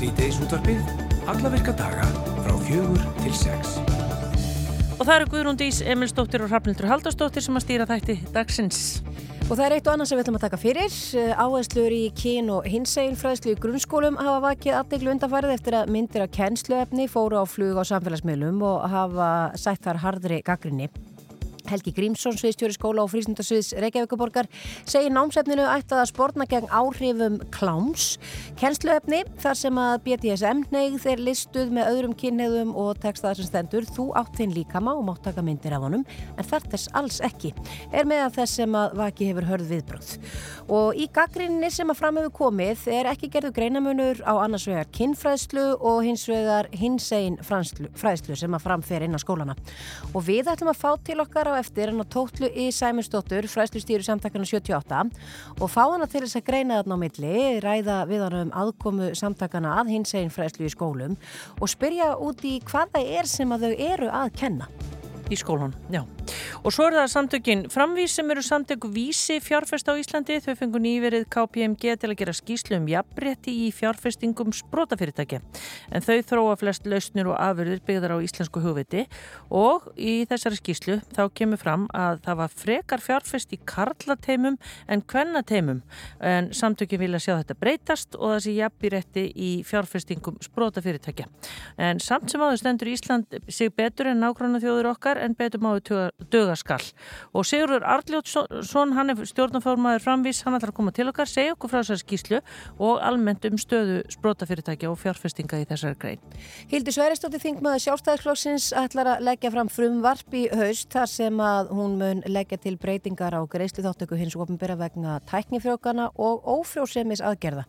Sýteis útvarpið, alla virka daga frá fjögur til sex. Og það eru Guðrún Dís, Emilsdóttir og Hrafnildur Haldarsdóttir sem að stýra þætti dagsins. Og það er eitt og annað sem við ætlum að taka fyrir. Áherslur í kín og hinsegilfræðslu í grunnskólum hafa vakið aðdeglu undanfærið eftir að myndir af kennsluefni fóru á flug á samfélagsmiðlum og hafa sætt þar hardri gaggrinni. Helgi Grímsson, sviðstjóri skóla og frísnundasviðs Reykjavíkuborgar, segir námsefninu ættað að spórna gegn áhrifum kláms. Kennsluefni þar sem að BDSM neyð er listuð með öðrum kynneðum og textaðar sem stendur. Þú átt þinn líkama og mátt taka myndir af honum, en þar þess alls ekki. Er með að þess sem að vaki hefur hörð viðbröð. Og í gaggrinni sem að fram hefur komið er ekki gerðu greinamunur á annars vegar kinnfræðslu og hins vegar hinsegin fræðslu sem að framfer inn á skólana. Og við ætlum að fá til okkar á eftir hann á tótlu í Sæminsdóttur, fræðslustýru samtakana 78 og fá hana til þess að greina þarna á milli, ræða við hann um aðkomu samtakana að hins einn fræðslu í skólum og spyrja út í hvað það er sem að þau eru að kenna. Í skólan, já. Og svo er það samtökin framvís sem eru samtöku vísi fjárfest á Íslandi. Þau fengur nýverið KPMG til að gera skýslu um jafnrétti í fjárfestingum sprótafyrirtækja. En þau þróa flest lausnir og afurðir byggðar á íslensku hugviti og í þessari skýslu þá kemur fram að það var frekar fjárfest í karlateimum en kvennateimum. En samtökin vilja sjá þetta breytast og þessi jafnrétti í fjárfestingum sprótafyrirtækja. En samt sem áður stendur Ísland sig betur en nákvæmna þjóður okkar en betur máðu dögaskall og Sigurður Arljótsson hann er stjórnarformaður framvís hann ætlar að koma til okkar, segja okkur frá þessari skýslu og almennt um stöðu sprótafyrirtækja og fjárfestinga í þessari grein. Hildur Sveristóttir Þingmaður sjálfstæðisklóksins ætlar að leggja fram frumvarp í haust þar sem að hún mun leggja til breytingar á greiðslu þáttöku hins og ofinbera vegna tæknifrjókana og ófrjósemis aðgerða.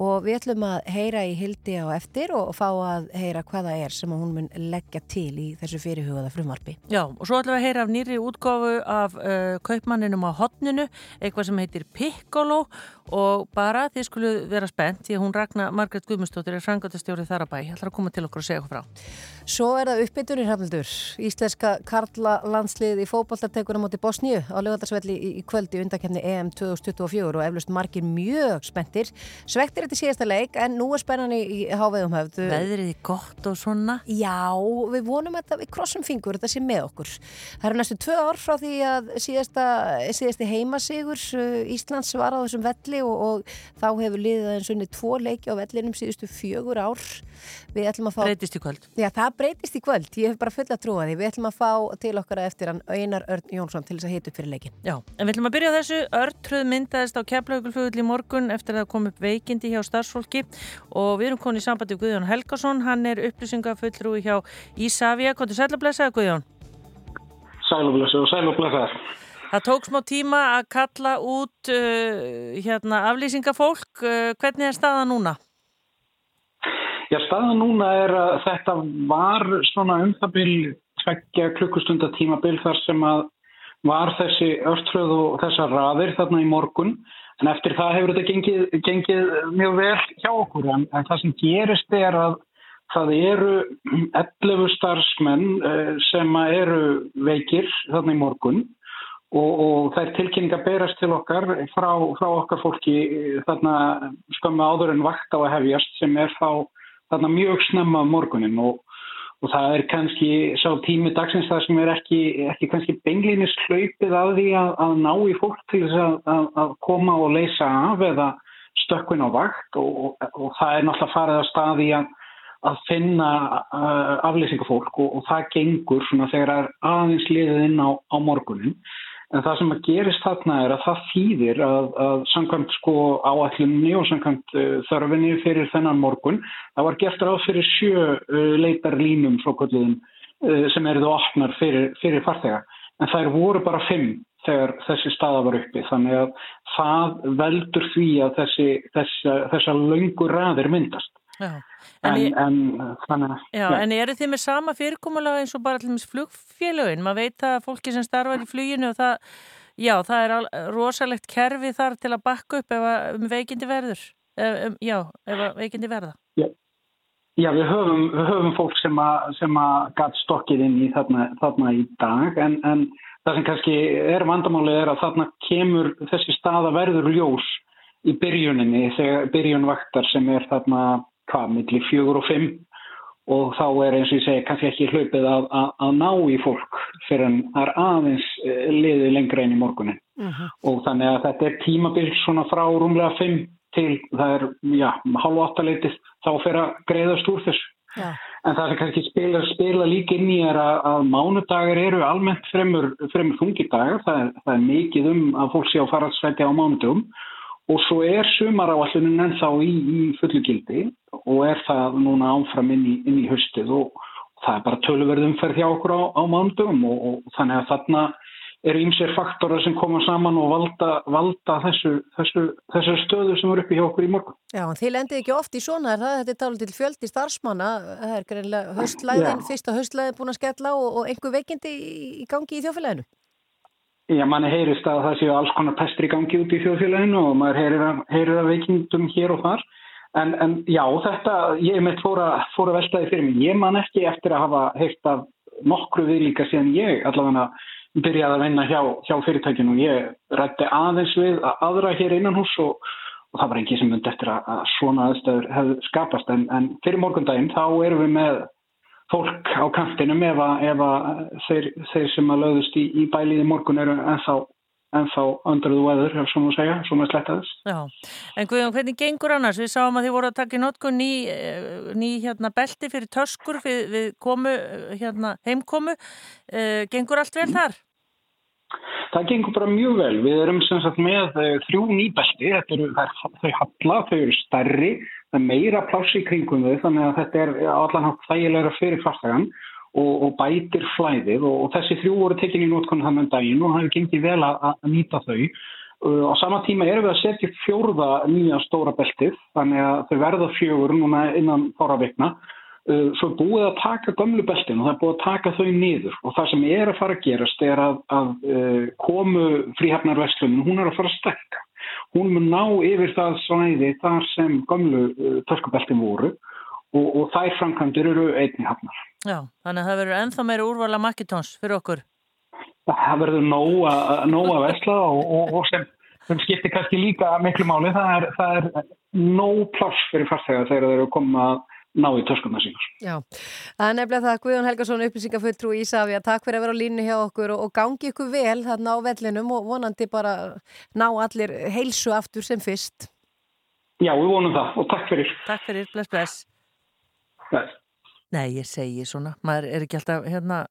Og við ætlum að heyra í Hildi á eftir og fá að heyra hvaða er sem hún mun leggja til í þessu fyrirhugaða frumvarpi. Já, og svo ætlum við að heyra af nýri útgáfu af uh, kaupmanninum á hotninu, eitthvað sem heitir Piccolo og bara þið skulle vera spennt því hún Ragnar Margret Guðmundsdóttir er frangöldastjórið þar að bæ. Ég ætla að koma til okkur og segja okkur frá. Svo er það uppbyttunir hafnildur. Íslenska Karla landslið í fókbaltartekunum átti Bosníu á lögadagsvelli í, í kvöldi undakefni EM 2024 og eflust margir mjög spenntir. Svektir þetta síðasta leik en nú er spennan í, í háveðum höfðu. Veðrið er gott og svona. Já, við vonum að við krossum fingur þetta sé með okkur. Það eru næstu tvö ár frá því að síðasta, síðasti heimasigur Íslands var á þessum velli og, og þá hefur liðið eins og unni tvo leiki á vellinum síðustu fjögur ár. Fá... Breytist í kvöld. Já, það breytist í kvöld. Ég hef bara fulla trú að því. Við ætlum að fá til okkar eftir hann Einar Örn Jónsson til þess að hita upp fyrir leikin. Já, en við ætlum að byrja þessu. Örtröð myndaðist á keflaugulfugul í morgun eftir að það kom upp veikindi hjá starfsfólki og við erum konið í sambandi við Guðjón Helgason. Hann er upplýsingafullrúi hjá Ísafja. Hvort er sælublesaða Guðjón? Sælublesaða og sælublesaða. Það tók smá tíma að kalla út uh, hérna, aflýsingafólk. Uh, hvernig er staða núna? Já, staða núna er að þetta var svona um það byrj tveggja klukkustunda tímabil þar sem að var þessi örtröð og þessar raðir þarna í morgun en eftir það hefur þetta gengið, gengið mjög vel hjá okkur en, en það sem gerist er að það eru 11 starfsmenn sem eru veikir þarna í morgun og, og það er tilkynning að berast til okkar frá, frá okkar fólki þarna skömmu áður en vakt á að hefjast sem er þá þarna mjög snemma morgunin. Og, og það er kannski sá tími dagsins það sem er ekki, ekki kannski benglinis hlaupið að því að, að ná í fólk til þess að, að, að koma og leysa af eða stökkun á vakt. Og, og það er náttúrulega farið að staði að finna uh, afleysingafólk og, og það gengur svona þegar það er aðeins liðið inn á, á morgunin En það sem að gerist þarna er að það þýðir að, að samkvæmt sko áallunni og samkvæmt uh, þörfinni fyrir þennan morgun, það var gert ráð fyrir sjö uh, leitarlínum sem eruðu opnar fyrir, fyrir farþega. En þær voru bara fimm þegar þessi staða var uppi. Þannig að það veldur því að þessi, þessa, þessa laungur raðir myndast. Já. En, En, en, þannig, að- Já, en eru þið með sama fyrirkomulega eins og bara til dæmis flugfélögin? Maður veit að fólki sem starfar í fluginu og það, já, það er al, rosalegt kerfi þar til að bakka upp ef að um veikindi verður. Ef, um, já, ef veikindi verða. Já, við höfum, við höfum fólk sem að, að gatt stokkið inn í þarna, þarna í dag en, en það sem kannski er vandamálið er að þarna kemur þessi staða verður ljós í byrjuninni þegar byrjun vaktar sem er þarna hvað, millir fjögur og fimm. Og þá er eins og ég segi kannski ekki hlaupið að, að, að ná í fólk fyrir það er aðeins eh, liðið lengra inn í morgunin uh -huh. og þannig að þetta er tímabild svona frá rúmlega 5 til það er, já, hálf áttaleitið þá fyrir að greiðast úr þessu. Ja. en það sem kannski spila, spila líka inn í er að, að mánudagar eru almennt fremur, fremur þungidagar það er, það er mikið um að fólk sé á faraðsvæti á mánudum og svo er sumar á allunin ennþá í, í fullu gildi og er það núna áfram inn í, inn í höstið og það er bara tölverðum fyrir hjá okkur á, á mándugum og, og þannig að þarna eru ýmsir faktorar sem koma saman og valda, valda þessu, þessu, þessu stöðu sem eru uppi hjá okkur í morgun. Já, þið lendið ekki oft í svona, er það? Þetta er talað til fjöldi starfsmanna, það er greinlega höstlæðin, fyrsta höstlæðin búin að skella og, og einhver veikindi í gangi í þjófélaginu? Já, manni heyrist að það séu alls konar pestri gangi út í þjófélaginu og maður heyrir að, heyrir að veikindum hér og þar En, en já, þetta, ég mitt fór að, fór að veltaði fyrir mig. Ég man ekki eftir að hafa heilt af nokkru viðlíka síðan ég allavega byrjaði að vinna hjá, hjá fyrirtækinu og ég rætti aðeins við að aðra hér innan hús og, og það var ekki sem myndi eftir að, að svona aðstöður hefði skapast. En, en fyrir morgundaginn þá erum við með fólk á kantinum ef að, að þeir, þeir sem að löðust í, í bæliði morgun eru ennþá en þá under the weather, ef svo maður segja, svo maður sletta þess. Já, en Guðjón, hvernig gengur annars? Við sáum að þið voru að taka í notku ný, eh, ný hérna, belti fyrir töskur við, við komu, hérna, heimkomu. Uh, gengur allt vel þar? Það gengur bara mjög vel. Við erum sem sagt með þrjú nýbelti, þau halla, þau eru stærri, það er meira plási í kringum þau, þannig að þetta er allan hátt þægilegra fyrir fartagann og, og bætir flæðið og, og þessi þrjú voru tekinni í nótkunni þannig um daginn og það hefur gengið vel að, að nýta þau. Uh, á sama tíma erum við að setja fjórða nýja stóra beltið þannig að þau verða fjögur núna innan. Uh, svo búið að taka gömlu beltin og það er búið að taka þau niður og það sem er að fara að gerast er að, að komu fríhafnarvestlunum, hún er að fara að stekka. Hún mun ná yfir það svæði þar sem gömlu uh, törskubeltin voru og, og þær framkvæmdur eru einni hafnar. Já, þannig að það verður enþá meira úrvala makkitóns fyrir okkur. Það verður nóg að vesla og, og, og sem, sem skiptir kannski líka miklu máli, það er, það er nóg pláss fyrir farþega þegar þeir eru komið að ná í törskunna sínar. Já, það er nefnilega það Guðjón Helgarsson upplýsingafulltrú í Ísafja takk fyrir að vera á línu hjá okkur og, og gangi ykkur vel þarna á vellinum og vonandi bara ná allir heilsu aftur sem fyrst. Já, við vonum það og takk fyrir. Takk fyrir, bless bless. Nei. Nei, ég segi svona, maður er ekki alltaf hérna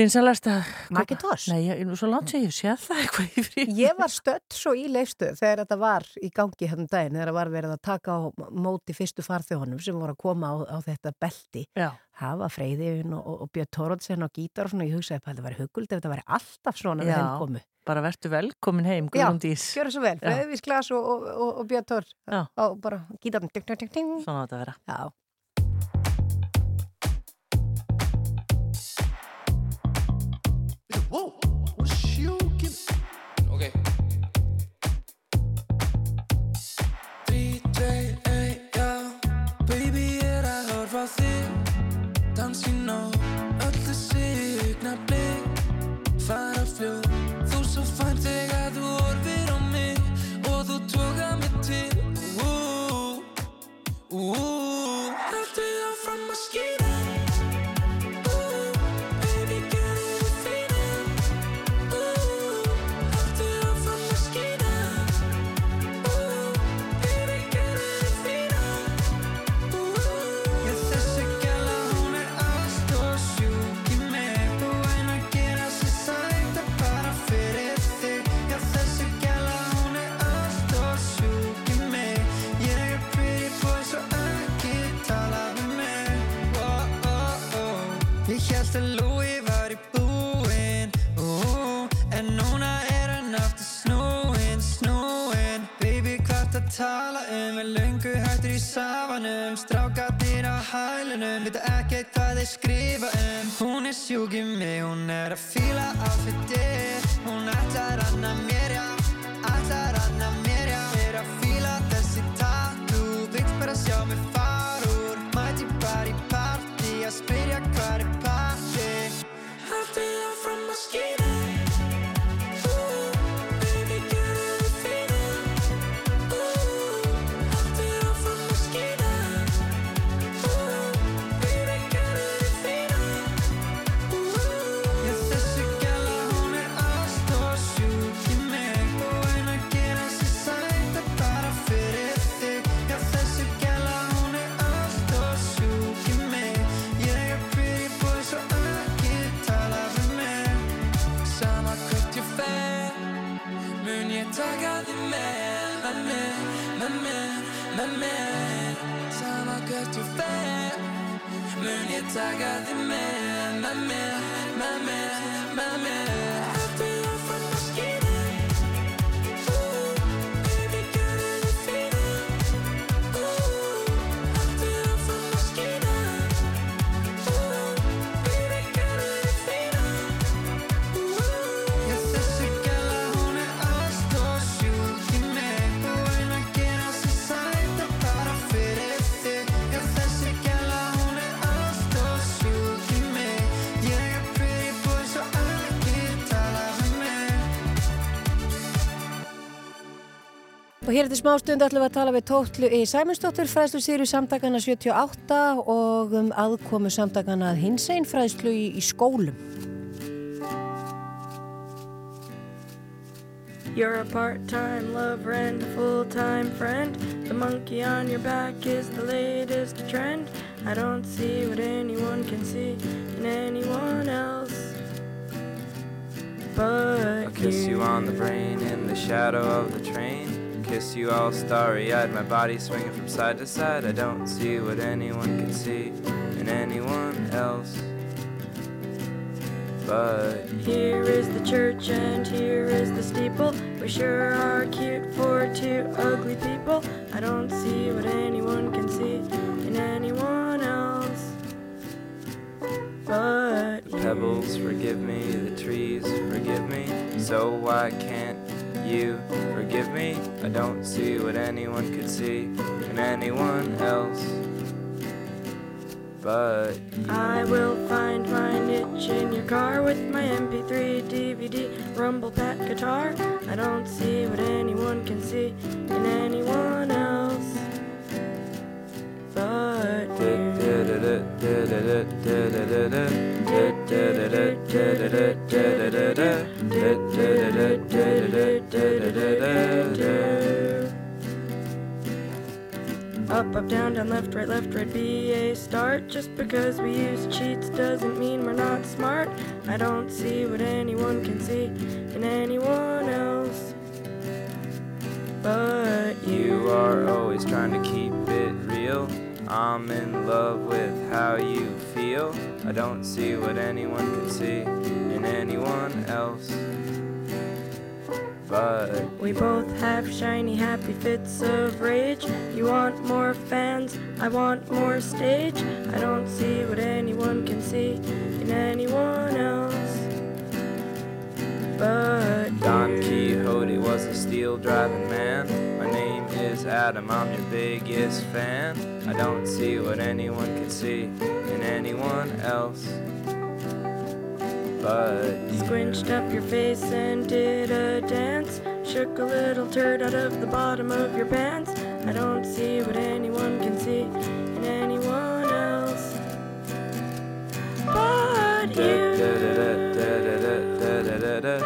vinsalast að... Macintosh? Nei, ég svo langt sem ég sé það eitthvað í frí. Ég var stött svo í leifstu þegar þetta var í gangi hérna daginn, þegar það var verið að taka á móti fyrstu farþjóðanum sem voru að koma á, á þetta belti. Já. Hafa Freyðin og, og Björn Tórótsen og Gítar og svona, ég hugsaði að þetta var huguld ef þetta væri alltaf svona Já. með henn komu. Bara verður velkomin heim, Guðrúndís. Já, gjör það svo vel. Freyðvis Glas og, og, og Björn Tór Já. og bara Gítar. Svona á þetta að vera. Já. Whoa, what giving? Okay. 3, 2, 1, já Baby, ég er að horfa á þig Dans í nóg Öll þessi ykna blik Fara fljóð Þú svo fænt þegar þú horfir á mig Og þú tóka mig til Ú, ú, Að Louis var í búinn. Oh, En núna er hann aftur snúinn, snúinn. Baby, hvað það tala um? Er löngu hættur í safanum. Strákarnir á hælunum Vita ekkert hvað þeir skrifa um. Hún er sjúk í mig, hún er að fíla outfitið Hún ætlar hann að mér, já I got the man Og hér til smástund ætlum við að tala við Tóttlu í Sæmundsdóttur, fræðslu sýru samtakana 78 og um aðkomu samtakana hins einn fræðslu í, í skólum. You're a part-time lover and a full-time friend. The monkey on your back is the latest trend. I don't see what anyone can see in anyone else. But I'll kiss you on the brain in the shadow of the train. Kiss you all starry eyed, my body swinging from side to side. I don't see what anyone can see in anyone else. But Here is the church and here is the steeple. We sure are cute for two ugly people. I don't see what anyone can see in anyone else. But the pebbles forgive me, the trees forgive me. So why can't you forgive me? I don't see what anyone could see in anyone else. But I will find my niche in your car with my MP3, DVD, rumble pack guitar. I don't see what anyone can see in anyone else. Up, up, down, down, left, right, left, right, B, A, start. Just because we use cheats doesn't mean we're not smart. I don't see what anyone can see in anyone else. But you. Are always trying to keep it real. I'm in love with how you feel. I don't see what anyone can see in anyone else. But We both have shiny, happy fits of rage. You want more fans, I want more stage. I don't see what anyone can see in anyone else. But Don. Quixote was a steel driving man. My name is Adam, I'm your biggest fan. I don't see what anyone can see in anyone else. But Squinched up your face and did a dance. Shook a little turd out of the bottom of your pants. I don't see what anyone can see in anyone else. But you. But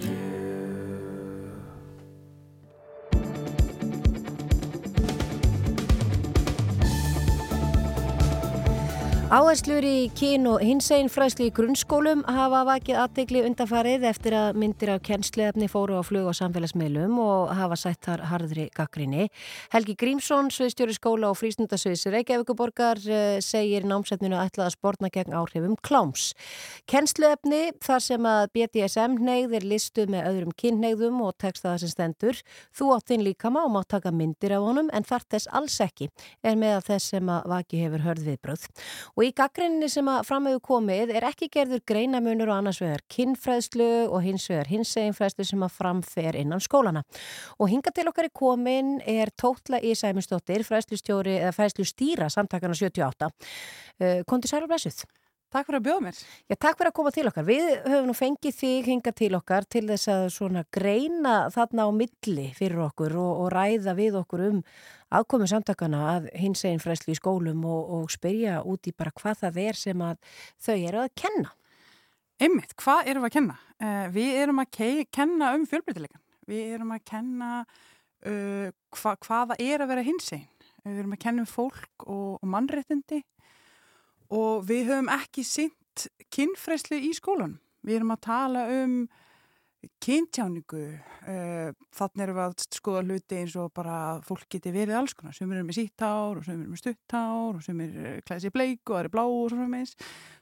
you. Áherslur í kín og hinsegin fræðslu í grunnskólum hafa vakið aðtegli undanfarið eftir að myndir af kennsleefni fóru á flug og samfélagsmiðlum og hafa sætt þar harðri gaggrinni. Helgi Grímsson, sviðstjóri skóla og frístundasviðs Reykjavíkuborgar eh, segir námsætninu ætlað að spórna gegn áhrifum kláms. Kennsleefni þar sem að BDSM neyðir listuð með öðrum kynneigðum og texta það sem stendur. Þú átt þinn líkama og mátt taka myndir af honum en þar þess alls ekki er með að þess sem að vaki hefur hörð viðbröð. Og í gaggrinni sem að framöfu komið er ekki gerður greinamunur og annars vegar kinnfræðslu og hins vegar hinseginfræðslu sem að framfer innan skólana. Og hinga til okkar í komin er Tótla í Sæmundsdóttir, fræðslustjóri eða fræðslustýra samtakana 78. Uh, Kondi Sælu Blessuð. Takk fyrir að bjóða mér. Já, takk fyrir að koma til okkar. Við höfum nú fengið þig hinga til okkar til þess að svona greina þarna á milli fyrir okkur og, og ræða við okkur um aðkomi samtakana að hins einn fræslu í skólum og, og spyrja út í bara hvað það er sem að þau eru að kenna. Einmitt, hvað við að kenna? Uh, við erum að ke kenna um fjölbreytileikan. Við erum að kenna uh, hva hvaða er að vera hins einn. Við erum að kenna um fólk og, og mannréttindi og við höfum ekki sýnt kynfræslu í skólanum. Við erum að tala um kyntjáningu, uh, þannig erum við að skoða hluti eins og bara fólk geti verið alls konar, sem eru með sítt hár og sem eru með stutt hár og sem eru klæðið sér bleik og eru blá og svona meins.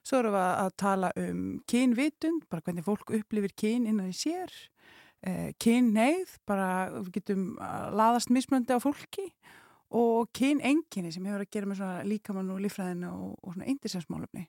Svo erum við að tala um kynvitund, bara hvernig fólk upplifir kyn innan í sér, uh, kynneið, bara við getum að laðast mismöndi á fólki og kynenginni sem hefur að gera með svona líkamann og lífræðinu og, og svona eindisensmálefni.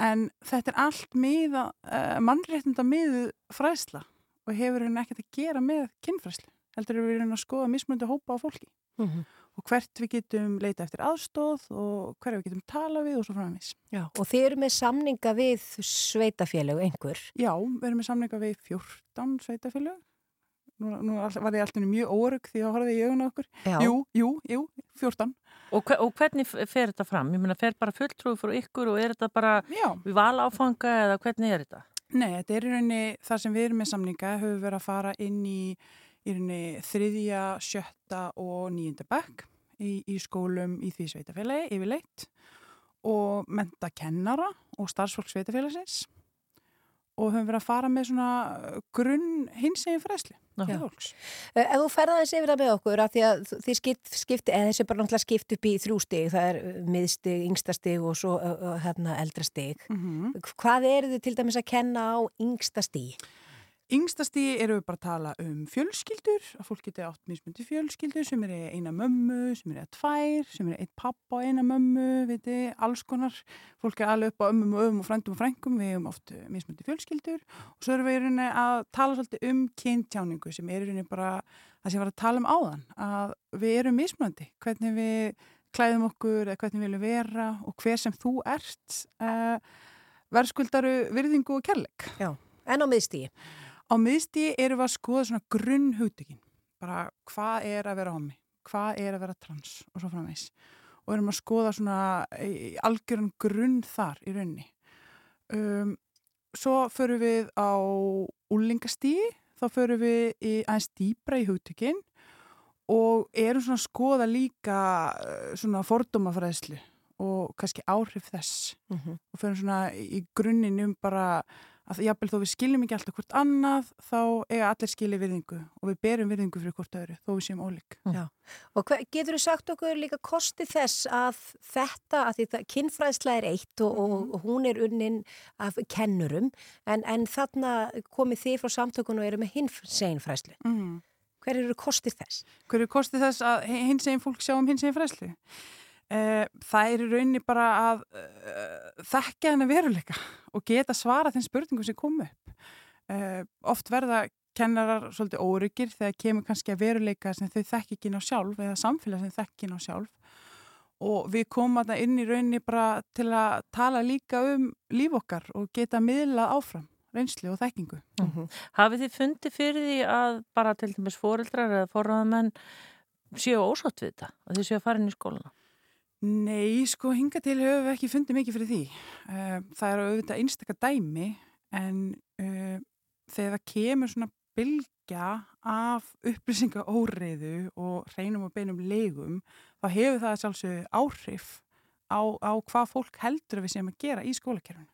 En þetta er allt miða, uh, mannréttinda miðu fræðsla og hefur henni ekkert að gera með kynfræðslu. Heldur við erum að skoða mismunandi hópa á fólki. Mm -hmm. og hvert við getum leita eftir aðstóð og hverja við getum tala við og svo framins. Já, og þið eru með samninga við sveitafélög einhver? Já, við erum með samninga við 14 sveitafélög. Nú, nú var ég alltaf mjög órug því að horfið í augun okkur. Já. Jú, jú, jú, 14. Og, hve- og hvernig fer þetta fram? Ég meina, fer bara fulltrúi frá ykkur og er þetta bara Já. við valáfanga eða hvernig er þetta? Nei, þetta er í rauninni þar sem við erum með samninga höfum verið að fara inn í, í rauninni þriðja, sjötta og nýjunda bekk í, í skólum í því sveitafélagi yfirleitt og menta kennara og starfsfólk sveitafélagsins og höfum verið að fara með svona grunn hinsegin fræsli Já. til fólks. Eh, Ef þú ferðaðins yfir það með okkur að því að þið skipt, skipti, eða þessi er bara náttúrulega skipt upp í þrjú stig, það er eh, miðstig, yngsta stig og svo hérna eldra stig. Mm Hvað eru þið til dæmis að kenna á yngsta stig? Yngsta stíði eru við bara að tala um fjölskyldur, að fólk geti átt mismundi fjölskyldur sem eru eina mömmu, sem eru tvær, sem eru eitt pappa og eina mömmu, viti, alls konar. Fólk er alveg upp á ömmum og öfum og frændum og frængum, við hefum oft eh, mismundi fjölskyldur og svo erum við að tala svolítið um kynntjáningu sem er rauninni bara það sem var að tala um áðan, að við erum mismundi, hvernig við klæðum okkur eða hvernig við viljum vera og hver sem þú ert uh, verðskuldaru virðingu og kærleik. En á miðstigi? Á miðstíði erum við að skoða svona grunn hugtökin. Bara hvað er að vera homi, hvað er að vera trans og svo framvegs. Og erum að skoða svona í algjörun grunn þar í raunni. Um, svo förum við á úlingastíði, þá förum við í, aðeins dýbra í hugtökin og erum svona að skoða líka uh, svona fordómafræðslu og kannski áhrif þess Mm og fyrir svona í grunninn um bara að jafnvel þó við skiljum ekki alltaf hvort annað þá eiga allir skilja virðingu og við berum virðingu fyrir hvort öðru þó við séum ólík. Já. Og hver, getur þú sagt okkur líka kosti þess að þetta, að því kynfræðsla er eitt og, og, og hún er unnin af kennurum en, en þarna komið þið frá samtökun og eru með hinseinfræðslu. Mm. Hver eru kostir þess? Hver er kostið þess að hins eginn fólk sjá um hins eginn fræslu? Eh, það er í rauninni bara að uh, þekka henni veruleika og geta svara þeim spurningum sem komu upp. Eh, oft verða kennarar svolítið óryggir þegar kemur kannski að veruleika sem þau þekki ekki ná sjálf eða samfélag sem þekki ekki ná sjálf og við komum að það inn í rauninni bara til að tala líka um líf okkar og geta miðlað áfram reynslu og þekkingu. Hafið þið fundið fyrir því að bara til dæmis fóreldrar eða forraðamenn séu ósátt við þetta, að þið séu að fara inn í skóluna? Nei, sko, hinga til höfum við ekki fundið mikið fyrir því. Uh, það er auðvitað einstakar dæmi en uh, þegar það kemur svona bylgja af upplýsinga óreiðu og reynum og beinum legum, þá hefur það sjálfsögðu áhrif á, á hvað fólk heldur að við séum að gera í skólakerfinu.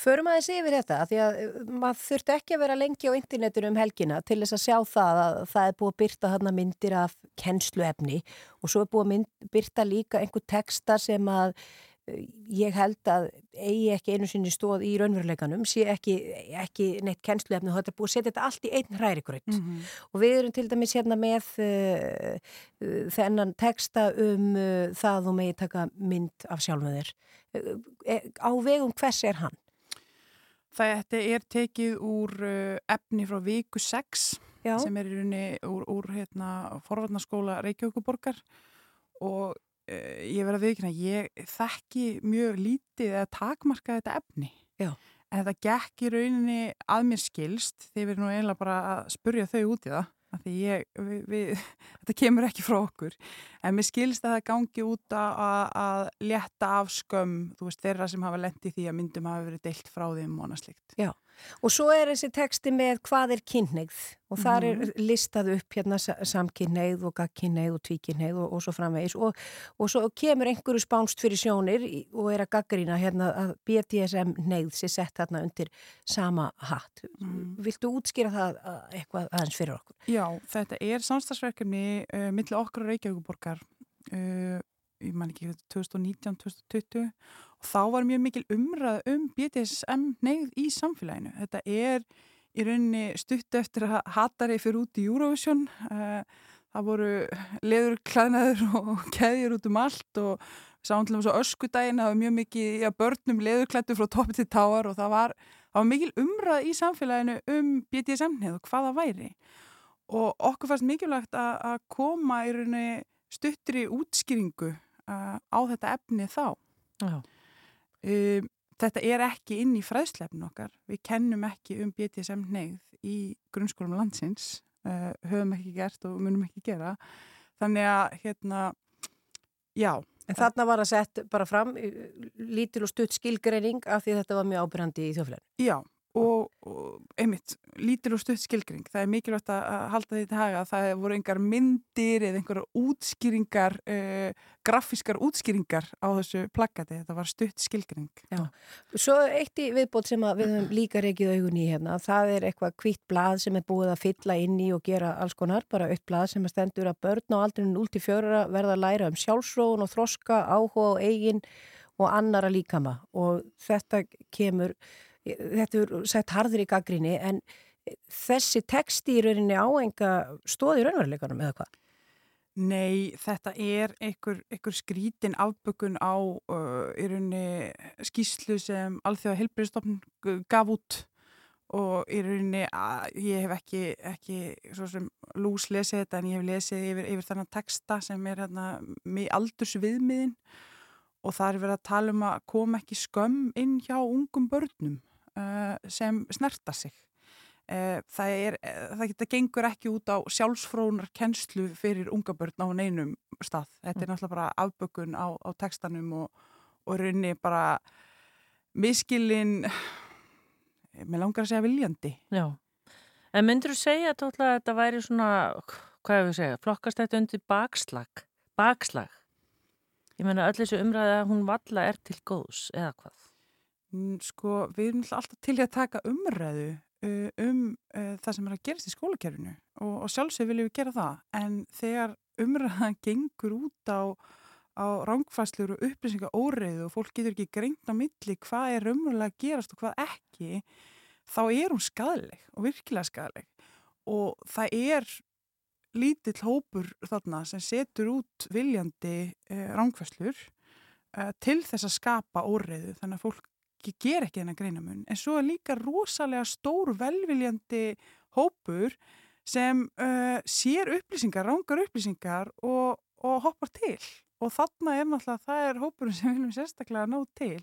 Förum aðeins yfir þetta, því að uh, maður þurfti ekki að vera lengi á internetinu um helgina til þess að sjá það að það er búið að byrta þarna myndir af kennsluefni og svo er búið að mynd, byrta líka einhver texta sem að uh, ég held að eigi ekki einu sinni stóð í raunveruleikanum, sé ekki, ekki neitt kennsluefni og þetta er búið að setja þetta allt í einn hrærikraut. Mm -hmm. Og við erum til dæmis hérna með uh, uh, þennan texta um uh, það þú megi taka mynd af sjálfum þér. Á vegum hvers er hann? Þetta er tekið úr efni frá viku 6 Já. sem er í rauninni úr, úr hérna, forvarnaskóla Reykjavíkuborgar og uh, ég verði að viðkynna, ég þekki mjög lítið að takmarka þetta efni. Já. En þetta gekk í rauninni að mér skilst við erum nú eiginlega bara að spurja þau út í það. Ég, við, við, þetta kemur ekki frá okkur. En mér skilst að það gangi út að, að, létta af skömm veist þeirra sem hafa lendið því að myndum hafa verið deilt frá þeim og annað slikt Já, og svo er þessi texti með hvað er kynneigð og þar er listað upp hérna sa- samkynneigð og gagkynneigð og tvíkynneigð og, og svo framvegis. Og, og svo kemur einhverju spánst fyrir sjónir og er að gaggrína hérna að BDSM neigð sér sett hérna undir sama hatt. Viltu útskýra það að, eitthvað aðeins fyrir okkur? Já, þetta er samstagsverkefni uh, millir okkur og Reykjavíkuborgar uh, ég man ekki 2019-2020 og þá var mjög mikil umræð um BDSM neyð í samfélaginu. Þetta er í rauninni stutt eftir að hatari fyrir út í Eurovision uh, það voru leður klæðnaður og keðjur út um allt og og með svo öskudaginn það var mjög mikið ja, börnum leðurklættu frá toppi til táar og það var, það var mikil umræð í samfélaginu um BDSM neyð og hvað það væri og okkur fannst mikilvægt að, að koma í rauninni stuttri útskýringu á þetta efni þá. Um, þetta er ekki inn í fræðslefn okkar. Við kennum ekki um BDSM neyð í grunnskólum landsins, uh, höfum ekki gert og munum ekki gera. Þannig að, hérna, já. En þarna var það sett bara fram lítil og stutt skilgreining af því þetta var mjög ábyrjandi í þjóflæðinu. Já, og, og einmitt, lítil og stutt skilgring. Það er mikilvægt að halda því til haga að það voru engar myndir eða einhverjar útskýringar, uh, grafískar útskýringar á þessu plaggati. Þetta var stutt skilgring. Já. Svo eitt í viðbót sem við höfum líka reikið augun í hérna, það er eitthvað kvitt blað sem er búið að fylla inn í og gera alls konar, bara eitt blað sem stendur að börn á aldrinu 0-4 verða að læra um sjálfsróun og þroska, áhuga og eigin og annara líkama og þetta kemur, þetta er sett harður í gaggrinni en þessi texti í rauninni á enga stóði í raunveruleikanum eða hvað? Nei, þetta er einhver, einhver skrítin afbökun á uh, í rauninni skýslu sem Alþjóða Hilbriðstofn gaf út. Og í rauninni að ég hef ekki, ekki svo sem lús lesið þetta en ég hef lesið yfir, yfir þannig texta sem er hérna með aldursviðmiðin. Og það er verið að tala um að koma ekki skömm inn hjá ungum börnum uh, sem snerta sig. Uh, það, er, það geta gengur ekki út á sjálfsfrónar kennslu fyrir unga börn á neinum stað. Þetta er náttúrulega bara afbökun á, á textanum og, og rauninni bara miskilinn, mér langar að segja viljandi. Já. En myndur þú segja tótla að þetta væri svona, hvað hefur við segja, flokkast þetta undir bakslag, bakslag? Ég menna öll þessu umræði að hún valla er til góðs, eða hvað? Sko, við erum alltaf til að taka umræðu um það sem er að gerast í skólakerfinu og, og sjálfsög viljum við gera það. En þegar umræðan gengur út á, á rángfæslur og upplýsinga óreiðu og fólk getur ekki greint á milli hvað er umræðilega að gerast og hvað ekki þá er hún skadaleg og virkilega skadaleg og það er lítill hópur þarna sem setur út viljandi uh, rángfæslur uh, til þess að skapa óreiðu þannig að fólk ekki, ger ekki þennan greinamun en svo er líka rosalega stór velviljandi hópur sem uh, sér upplýsingar, rángar upplýsingar og, og hoppar til og þarna er náttúrulega það er hópurinn sem viljum sérstaklega ná til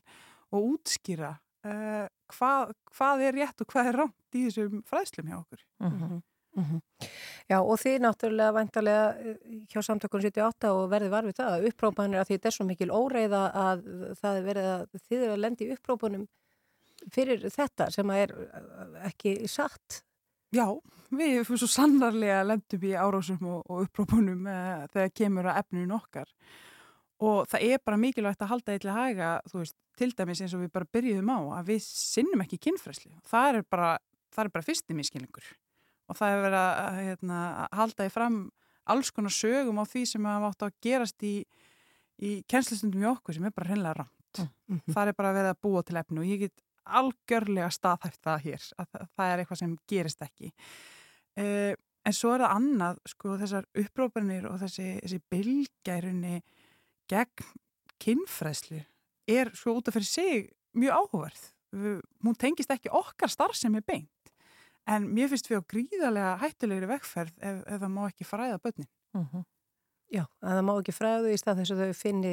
og útskýra uh, hvað, hvað er rétt og hvað er ránt í þessum fræðslum hjá okkur. Mm -hmm. Mm -hmm. Já og þið náttúrulega vantarlega hjá samtökunum 78 og verði varfið það að upprópanir að því þetta er svo mikil óreiða að það er verið að þið er að lendi upprópunum fyrir þetta sem er ekki satt. Já, við fyrir svo sannarlega lendum í árásum og, og upprópunum uh, þegar kemur að efninu okkar og það er bara mikilvægt að halda eitthvað hæga, þú veist, til dæmis eins og við bara byrjuðum á að við sinnum ekki kynfræsli. Það er bara, það er bara fyrsti miskilningur og það er verið að, hérna, halda í fram alls konar sögum á því sem hafa átt að gerast í, í kennslistundum í okkur sem er bara hreinlega rámt. Mm -hmm. Það er bara verið að búa til efnu og ég get algjörlega staðhæft það hér að það, það er eitthvað sem gerist ekki. Uh, en svo er það annað, sko, þessar upprópanir og þessi, þessi bylgærunni gegn kynfræslu er svo út af fyrir sig mjög áhuverð. Hún tengist ekki okkar starf sem er beint. En mér finnst við á gríðarlega hættulegri vekkferð ef, ef það má ekki fræða börnin. Uh -huh. Já, að það má ekki fræða þau í stað þess að þau finni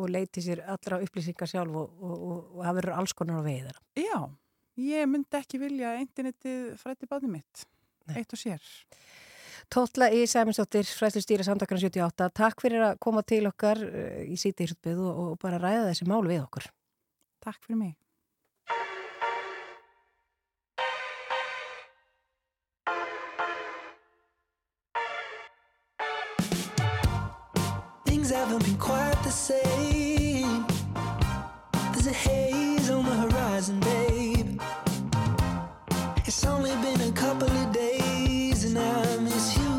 og leiti sér allra upplýsingar sjálf og, og, og, og það verður alls konar á veiðar. Já, ég myndi ekki vilja að internetið frætti bæði mitt, Nei. eitt og sér. Tótla í Sæminsdóttir, fræðslustýra samdakarna 78, takk fyrir að koma til okkar í síti í hrutbyð og bara ræða þessi mál við okkur. Takk fyrir mig. Same. There's a haze on the horizon, babe. It's only been a couple of days and I miss you.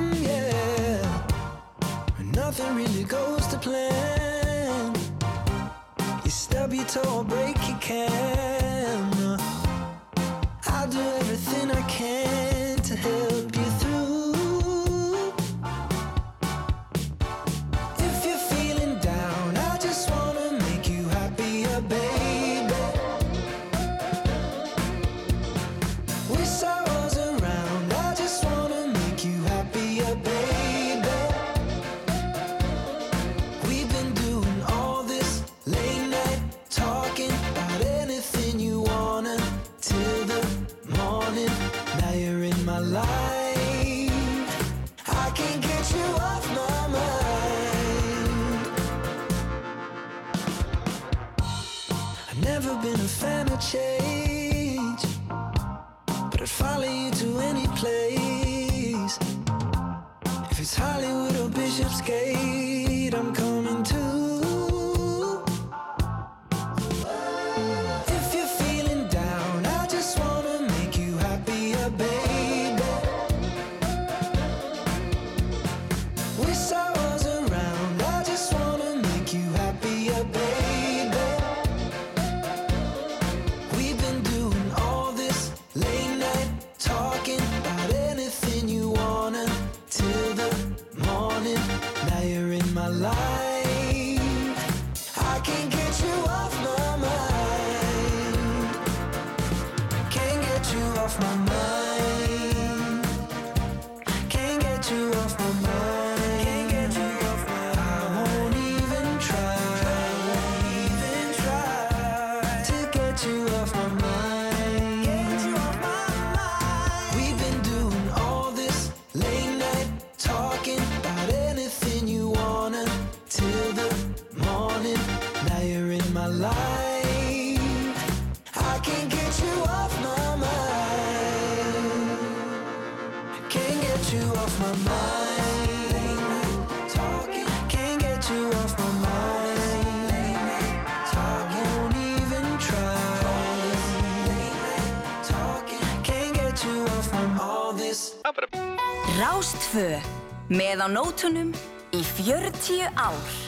Mm, yeah. Nothing really goes to plan. You stub your toe break your can. Rástfö með á nótunum í 40 ár.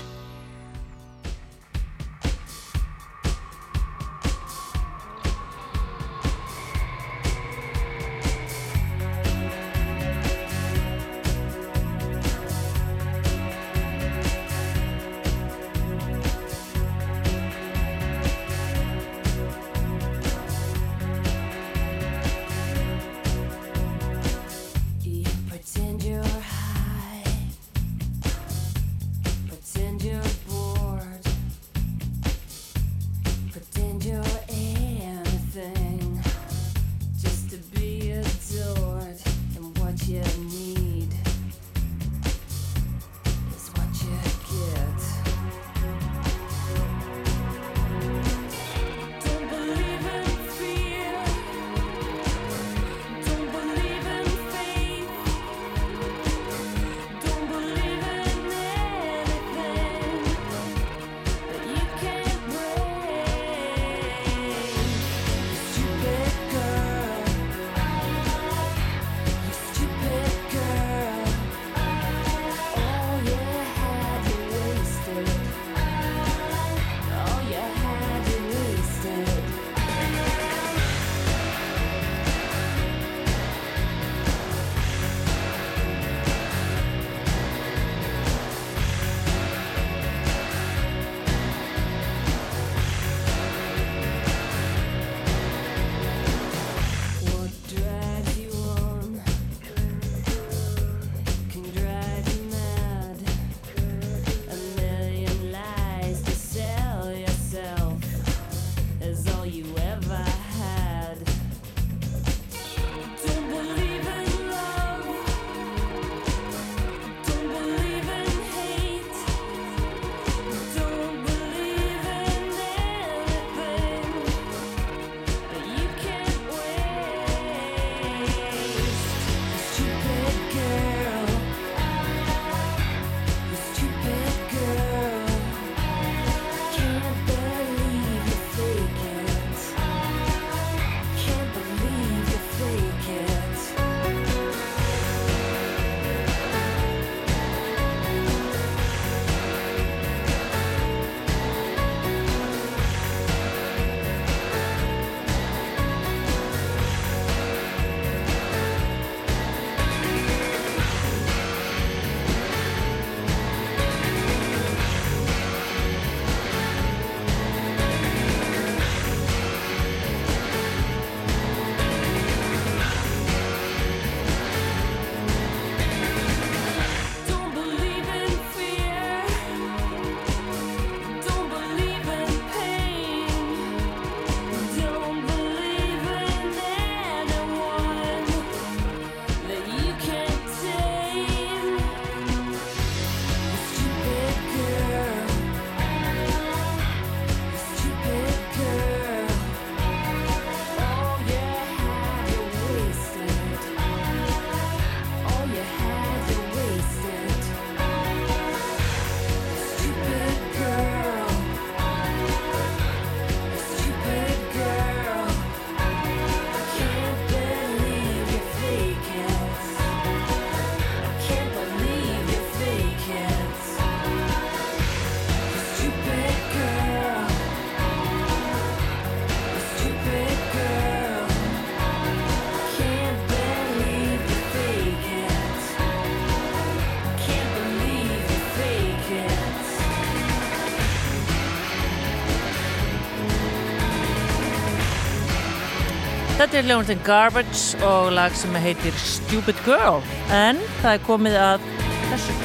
Þetta er hljóðumstin Garbage og lag sem heitir Stupid Girl en það er komið að þessu.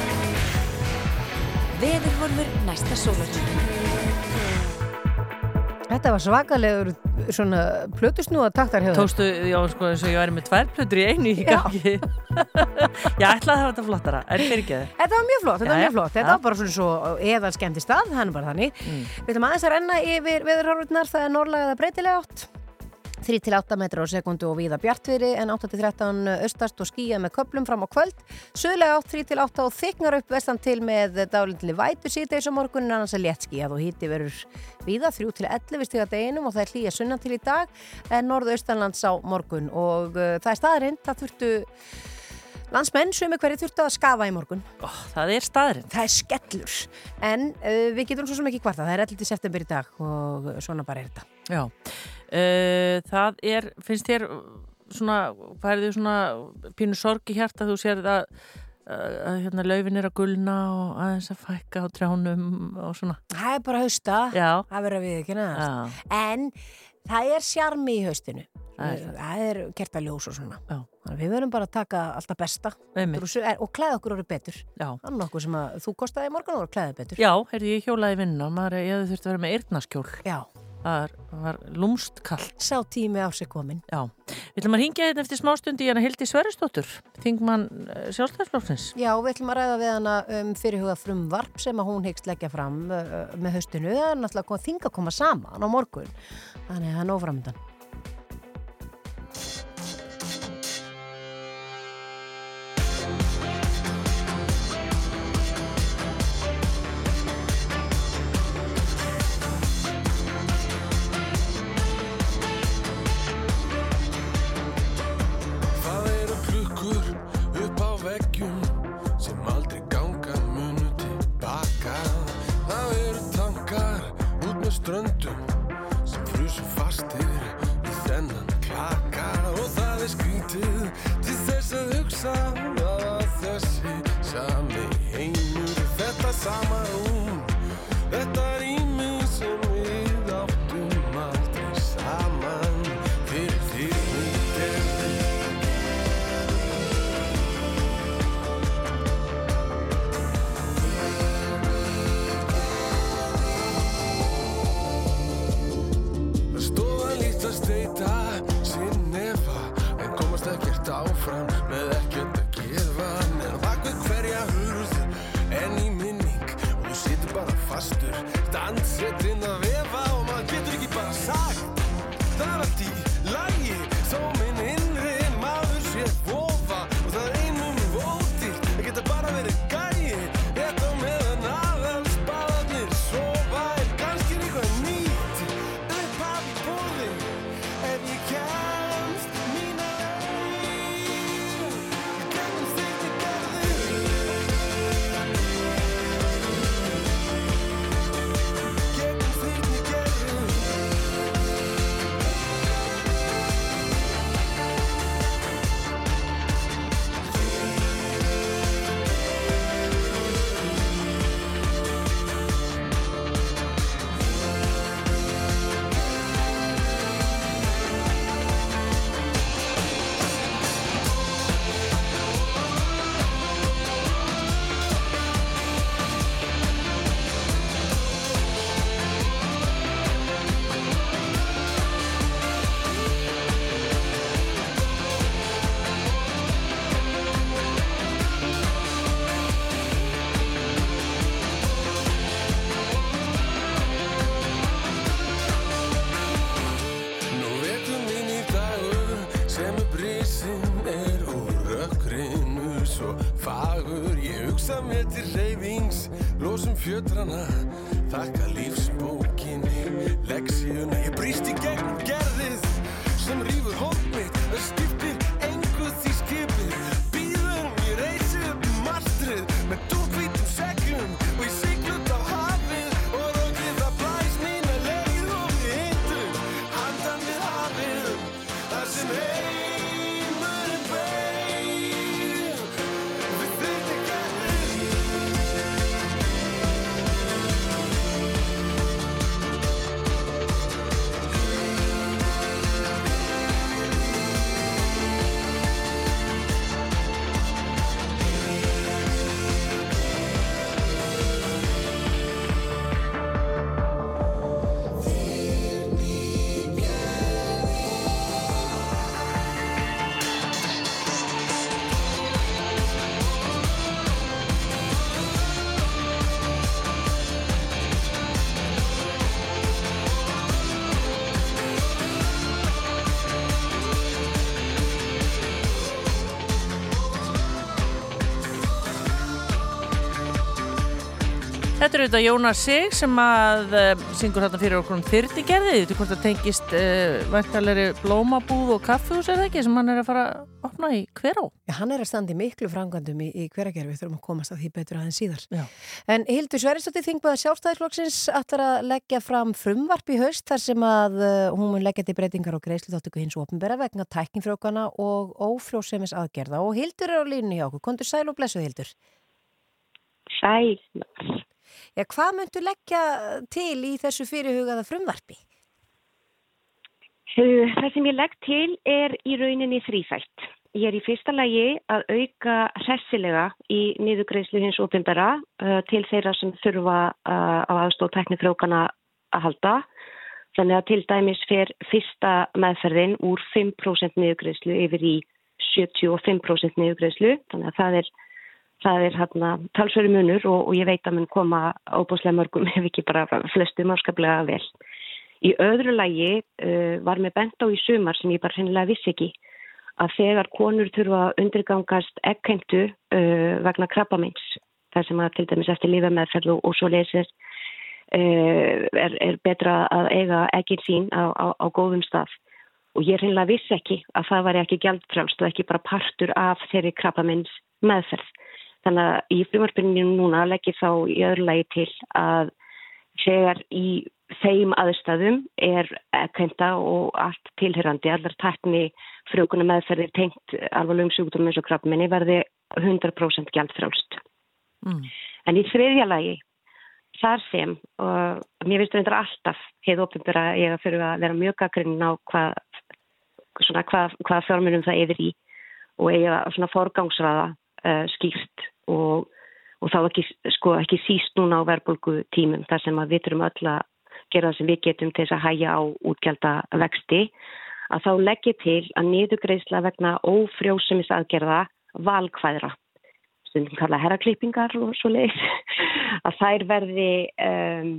Veðurhorfur næsta sólartíma. Þetta var svakalegur svona plötusnúða taktar hefur. Tókstu, já, sko, eins og ég væri með tvær plötur í einu í Já. gangi. ég ætlaði að hafa þetta flottara, en fyrir ekki þið. Þetta var mjög flott, þetta var mjög flott. Þetta var bara svona svo eðal skemmti stað, það er bara þannig. Mm. Við ætlum aðeins að renna yfir veðurhorfurnar, það er norðlagaða breytilega átt. 3-8 metrar á sekundu og víða bjartviðri en 8-13 austast og skýja með köplum fram á kvöld. Suðlega átt 3-8 og þyknar upp vestan til með dálindli vætu síðdeis á morgunin annars er létt skýjað og híti verður víða 3-11 stiga deginum og það er hlýja sunnan til í dag en norðaustanlands á morgun og uh, það er staðarind, það þurftu landsmenn sem er hverju þurftu að skafa í morgun. Ó, það er staðurinn. Það er skellur en uh, við getum svo sem ekki kvarta, það er 11. september í dag og svona bara er þetta. Já, uh, það er, finnst þér svona, er þið svona pínu sorg í hjarta þú sér að, að, að hérna, laufin er að gulna og aðeins að fækka á trjánum og svona. Það er bara hausta, Já. það verður að við ekki neðast. Já, En það er sjarmi í haustinu. Það er það. Er gert að ljós og svona. Við verðum bara að taka alltaf besta Einmitt. og, su- og klæða okkur orðið betur. Það er nokkuð sem að þú kostaði í morgun og klæða betur. Já, heyrði ég hjólaði vinna, maður ég hefði þurft að vera með eyrnaskjól. Já. Það var lúmst kallt. Sá tími á sig komin. Já, við ætlum að ringja hérna eftir smástundi í hana Hildi Sverrisdóttur, þingmann sjálfstæðsflóksins. Já, við ætlum að ræða við hana um fyrirhuga frumvarp sem að hún hyggst leggja fram uh, með haustinu. Það er náttúrulega að þinga að koma saman á morgun. Þannig að það er nóframöndan. Ströndum sem frusu fastir í þennan klaka. Og það er skrítið til þess að hugsa ветрана Þetta er auðvitað Jónas Sig sem að uh, syngur þarna fyrir okkur um þyrtigerði. Þú veit hvort það tengist uh, væntalegri blómabúð og kaffehús er það ekki sem hann er að fara að opna í hverá? Já, hann er að standa í miklu frangandum í, í hveragerfi, við þurfum að komast að því betur aðeins síðar. Já. En Hildur Sveristóttir þingbaða sjálfstæðisflokksins ætlar að leggja fram frumvarp í haust þar sem að uh, hún mun leggja til breytingar og greiðslu þáttöku hins ofnbæra vegna tæknifrjókana og ófrjósemis aðgerða og Hildur er á línu hjá okkur. Kondur sæl og blessu Hildur. Sæl. Já, hvað myndu leggja til í þessu fyrirhugaða frumvarpi? Það sem ég legg til er í rauninni þrýfælt. Ég er í fyrsta lagi að auka hressilega í niðugreislu hins ofinbæra uh, til þeirra sem þurfa uh, á aðstóð teknifrjókana að halda. Þannig að til dæmis fer fyrsta meðferðin úr 5% niðugreislu yfir í 75% niðugreislu. Þannig að það er það er hérna talsverði munur og, og ég veit að mun koma óbúslega mörgum ef ekki bara flestu málskaplega vel. Í öðru lægi uh, var með bent á í sumar sem ég bara hennilega vissi ekki að þegar konur þurfa að undirgangast ekkheimtu uh, vegna krabbamins, það sem að til dæmis eftir lífameðferð og, og svo lesir uh, er, er betra að eiga ekkir sín á, á, á góðum stað. Og ég hennilega vissi ekki að það var ekki gjaldfrálst og ekki bara partur af þeirri krabbamins meðferð. Þannig að í frumarspyrninu núna leggir þá í öðru lagi til að þegar í þeim aðstæðum er kænta og allt tilherrandi, allar takni frjókunum meðferðir tengt alvarlegum sjúkdómum eins og krabbminni verði 100% gjaldfrálst. Mm. En í þriðja lagi, þar sem, og mér finnst þetta alltaf hefur ofinbæra ég að fyrir að vera mjög gaggrinn á hvað hva, hva fjármunum það yfir í og eiga svona forgangsraða uh, skýrt og, og þá ekki, sko, ekki síst núna á verðbólgu tímum þar sem við þurfum öll að gera það sem við getum til þess að hæja á útgjálta vexti að þá leggja til að niðugreisla vegna ófrjósumis aðgerða valkvæðra stundum kalla herraklippingar og svo leiðis að þær verði um,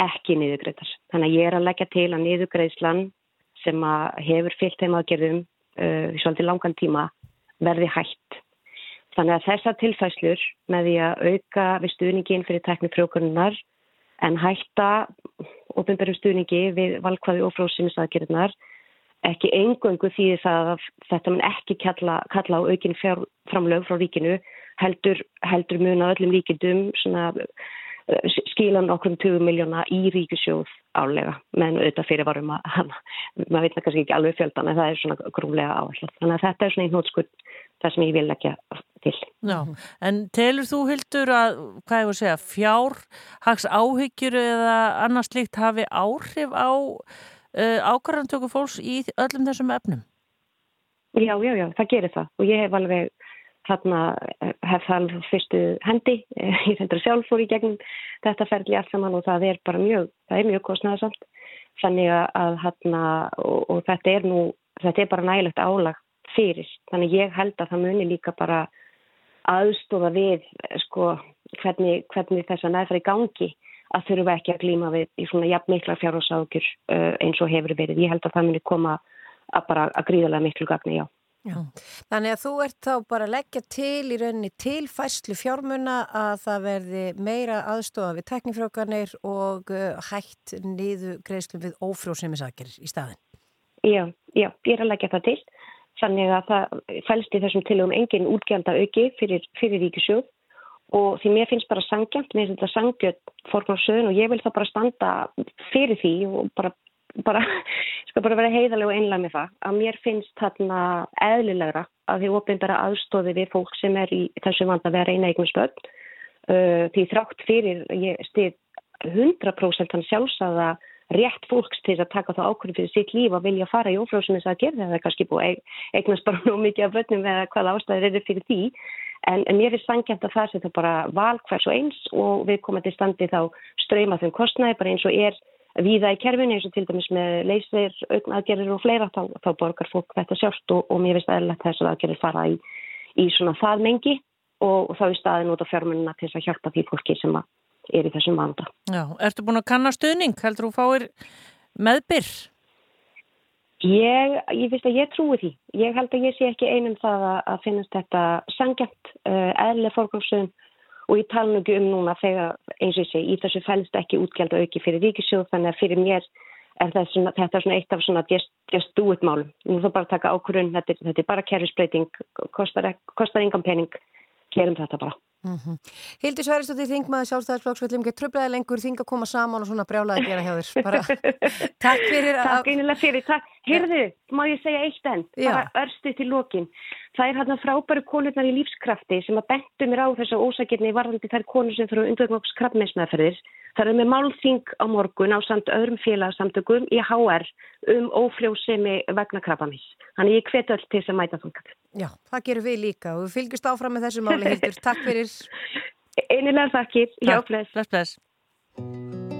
ekki niðugreitar. Þannig að ég er að leggja til að niðugreislan sem að hefur fyllt þeim aðgerðum uh, svolítið langan tíma verði hægt Þannig að þessar tilfæslur með því að auka við stuðningin fyrir teknifrjókurinnar en hætta ofinberðum stuðningi við valkvæði og fróðsýmisaðgerðnar ekki engöngu því það að þetta mun ekki kalla, kalla á aukin framlög frá ríkinu heldur, heldur mun að öllum ríkindum svona skilan okkur um 20 miljóna í ríkisjóð álega, menn auðvitað fyrir varum að maður veit kannski ekki alveg fjöldan en það er svona grúmlega áallat þannig að þetta er svona einn hótskuld það sem ég vil ekki til. Já, en telur þú Hildur að, hvað ég voru að segja, fjárhags áhyggjur eða annars líkt hafi áhrif á uh, ákvarðantöku fólks í öllum þessum efnum? Já, já, já, það gerir það. Og ég hef alveg eh, hef það fyrstu hendi, ég sendur sjálf fór í gegnum þetta ferli allt saman og það er bara mjög, það er mjög kostnæðasamt þannig að hérna og, og þetta er nú, þetta er bara nægilegt álag fyrir, þannig ég held að það muni líka bara aðstofa við sko hvernig, hvernig þess að næðfæri gangi að þurfa ekki að glíma við í svona jafn mikla fjárhásákjur uh, eins og hefur verið. Ég held að það muni koma að bara að gríðarlega miklu gagni, já. Já. Þannig að þú ert þá bara að leggja til í rauninni til fæslu fjármuna að það verði meira aðstofa við teknifrjókanir og uh, hætt niður greiðslum við ófrjóðsefnisakir í staðin. Já, já, ég er að leggja það til. Þannig að það fælst í þessum tilugum engin útgjanda auki fyrir, fyrir ríkisjóð og því mér finnst bara sangjant, mér finnst þetta sangjant fórknáðsöðun og ég vil það bara standa fyrir því og bara bara, skal bara vera heiðalega og einlega með það að mér finnst þarna eðlilegra að því ofinbæra aðstóði við fólk sem er í þessu vand að vera eina eignu stöld uh, því þrátt fyrir ég stið 100% hann sjálfsagða rétt fólks til að taka það ákveði fyrir sitt líf að vilja fara í ófrjóðsumins að gera það kannski búið eignast bara nú mikið af völdnum eða hvaða ástæðir eru fyrir því. En, en mér finnst sangjant að það setja bara val hvers og eins og við komum til standi þá ströyma þeim kostnæði bara eins og er viða í kerfinu eins og til dæmis með leysir, aðgerðir og fleira þá, þá borgar fólk þetta sjálft og, og mér finnst aðeinlegt þess að aðgerðir fara í, í svona það mengi og, og þá er staðin út á fjármunna til að hjálpa því fólki sem er í þessum vanda. Já, ertu búin að kanna stuðning? Heldur þú fáir meðbyr? Ég, ég finnst að ég trúi því. Ég held að ég sé ekki einum það að, að finnast þetta sangjant, uh, eðlega fórgóðsum og ég tala nú ekki um núna þegar eins og ég segi, í þessu fælst ekki útgjald auki fyrir ríkisjóð þannig að fyrir mér er svona, þetta er svona eitt af svona just, do it málum. Nú þá bara taka ákvörðun, þetta, þetta er bara kerfisbreyting, kostar, kostar engan pening, gerum þetta bara. Mm -hmm. Hildur Sværistóttir, þingmaður sjálfstæðisflokksvöldum, get tröflaði lengur þing að koma saman og svona brjálaði að gera hjá þér. Bara, takk fyrir að... Takk einilega fyrir, takk. Heyrðu, má ég segja eitt enn, bara örstu til lokin. Það er hérna frábæru konurnar í lífskrafti sem að bentu mér á þessu ósakirni varðandi þær konur sem fyrir undvögnóks krabbmeismæðferðir. Það er með málþing á morgun á samt öðrum félagsamtökum í HR um ófljósemi vegna krabbamis. Þannig ég hvet öll til þess að mæta þungat. Já, það gerum við líka og við fylgjumst áfram með þessu máli, Hildur. Takk fyrir. Einilega þakkir. Já, bless. Bless, bless.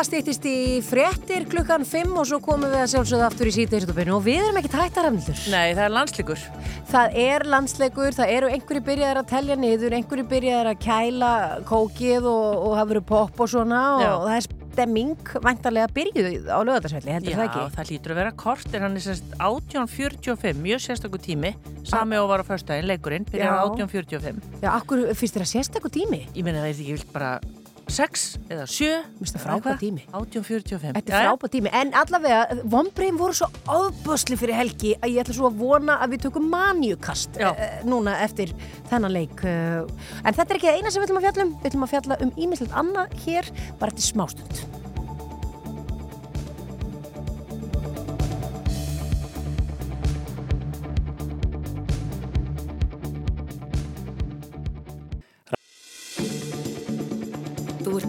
Það stýttist í fréttir klukkan 5 og svo komum við að sjálfsögða aftur í síðdeistupinu og við erum ekki tættar afnildur. Nei, það er landsleikur. Það er landsleikur, það eru einhverju byrjaðar að telja niður, einhverju byrjaðar að kæla kókið og, og hafa verið popp og svona og, Já. og það er stemming vantarlega byrjuð á lögadagsvelli, heldur Já, það ekki? það lítur að vera kort en hann er sérst 1845, mjög sérstakur tími sami og var á föstudaginn, leikurinn Já. 1845 Já, akkur finnst þér að sérstakur tími? Ég meina það er ekki vilt bara 6 eða 7 Mér það frábæð tími. 1845 Þetta er frábæð tími, en allavega vonbreym voru svo ábösli fyrir helgi að ég ætla svo að vona að við tökum manjukast uh, núna eftir þennan leik. Uh, en þetta er ekki það eina sem við ætlum að fjalla um. Við ætlum að fjalla um ímislegt annað hér bara eftir smástund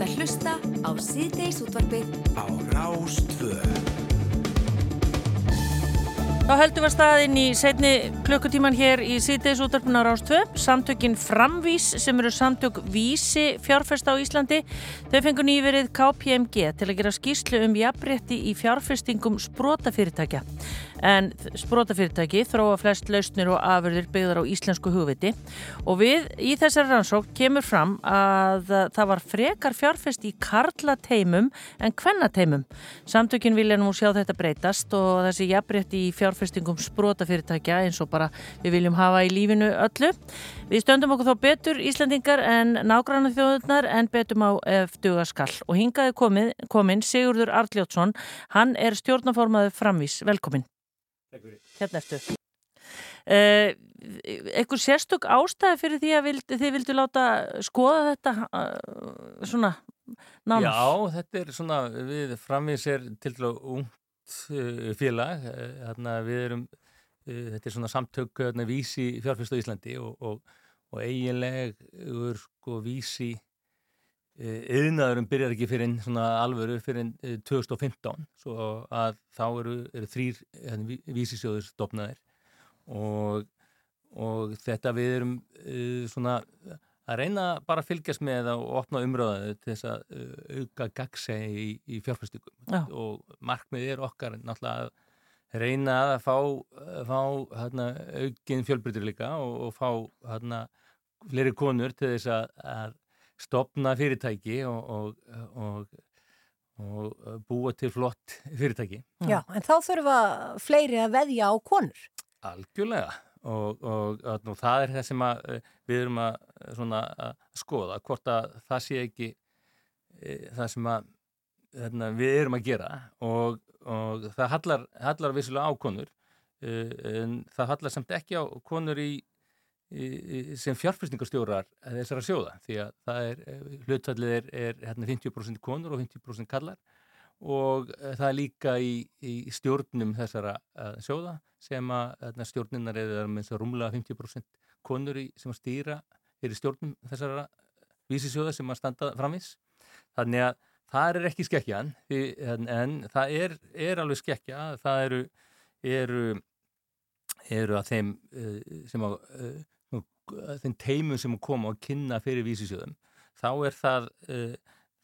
ert að hlusta á síðdeis útvarfið á Rástvöð. Þá heldum við staðinn í setni klukkutíman hér í síðdeis útarpunar ástöð. Samtökin Framvís sem eru samtök Vísi fjárfesta á Íslandi. Þau fengur nýverið KPMG til að gera skýslu um jafnrétti í fjárfestingum sprótafyrirtækja. En sprótafyrirtæki þróa flest lausnir og afurðir byggðar á íslensku hugviti og við í þessari rannsók kemur fram að það var frekar fjárfest í karlateimum en kvennateimum. Samtökin vilja nú sjá þetta breytast og þessi jafnrétti í fjárfestingum sprótafyrirtækja eins og bara við viljum hafa í lífinu öllu. Við stöndum okkur þá betur Íslandingar en nágrannu þjóðurnar en betum á eftuga skall og hingaði komin Sigurður Arljótsson, hann er stjórnaformaður framvís. Velkomin. Hérna eftir. Uh, einhver sérstök ástæði fyrir því að vild, þið vildu láta skoða þetta uh, svona nánar? Já, þetta er svona, við framvís er til dælu ungt uh, félag, þarna við erum, þetta er svona samtök hérna, vísi fjárfyrst á Íslandi og, og, og eiginlegur sko vísi yðnaðurum byrjar ekki fyrir svona alvöru fyrir 2015 svo að þá eru, eru þrýr hérna, vísisjóður stopnaðir og, og þetta við erum uh, svona að reyna bara að fylgjast með og opna umröðaðu til þess að uh, auka gagsegi í, í fjárfæstingum og markmið er okkar náttúrulega að reyna að fá, fá hérna, aukinn fjölbrytur líka og, og fá hérna, fleiri konur til þess að, að stopna fyrirtæki og, og, og, og búa til flott fyrirtæki. Já, en þá þurfa fleiri að veðja á konur. Algjörlega og það er það sem við erum að, svona, að skoða, hvort að það sé ekki e, það sem að, hérna, við erum að gera og það hallar, hallar vissulega á konur en það hallar samt ekki á konur í sem fjárfæstingarstjórar þessara sjóða því að það er, hlutfallið er, er hérna 50% konur og 50% kallar og það er líka í, í stjórnum þessara sjóða sem að hérna, stjórninnar er með þess að rúmlega 50% konur í, sem að stýra er í stjórnum þessara vísisjóða sem að standa framins þannig að það er ekki skekkjan en, en það er, er alveg skekkja það eru, eru eru að þeim sem að þeim teimum sem koma að kynna fyrir vísisjöðum þá er það, uh,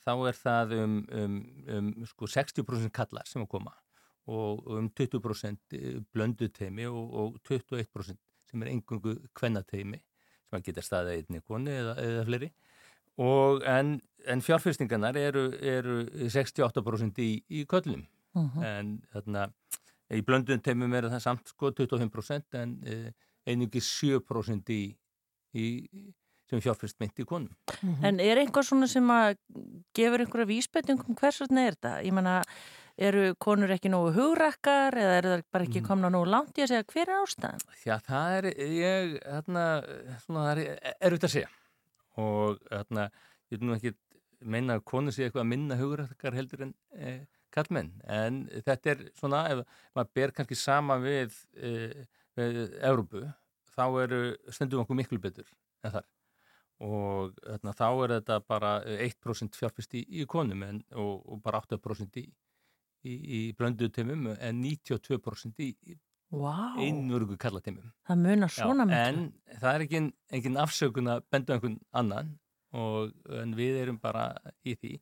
þá er það um, um, um sko 60% kallar sem koma og um 20% blöndu teimi og, og 21% sem er engungu kvennateimi sem að geta staðið einni koni eða, eða fleiri og en, en fjárfyrstingarnar eru, eru 68% í, í köllum uh -huh. en þarna í blöndun teimum er það samt sko 25% en uh, einingi 7% í í, sem fjárfyrst myndi í konum. Mm -hmm. En er einhver svona sem að gefur einhverja vísbendingum hvers vegna er þetta? Ég menna, eru konur ekki nógu hugrakkar eða eru það bara ekki Mm. komna nógu langt í að segja hver er ástæðan? Já, það er, ég, þarna, svona, það er erfitt að segja og þarna, ég vil nú ekki meina að konur sé eitthvað að minna hugrakkar heldur en eh, kallmenn, en þetta er svona, ef maður ber kannski sama við, eh, við Európu, þá eru stundum okkur miklu betur en þar og þarna, þá er þetta bara 1% fjárfyrst í, í konum en, og, og bara 8% í, í, í blöndu teimum en 92% í, Vá. einvörgu kallateimum. Það munar svona miklu. En það er ekki engin afsökun að benda einhvern annan og en við erum bara í því.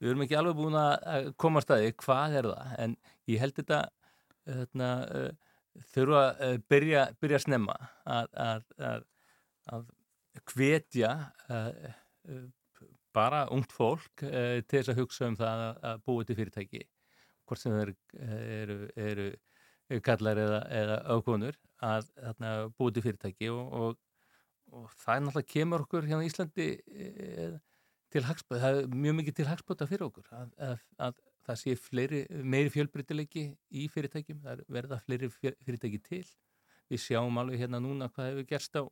Við erum ekki alveg búin að koma að staði hvað er það en ég held þetta þarna, þurfa að byrja, byrja að snemma að, að, að, hvetja uh, bara ungt fólk uh, til þess að hugsa um það að búa til fyrirtæki. Hvort sem þeir eru, eru, eru kallar eða, eða ákonur að þarna, búa til fyrirtæki og, og, og það er náttúrulega kemur okkur hérna í Íslandi til hagspöta, það er mjög mikið til hagspöta fyrir okkur að, að það sé fleiri, meiri fjölbreytileiki í fyrirtækjum, það verða fleiri fyrirtæki til. Við sjáum alveg hérna núna hvað hefur gerst á,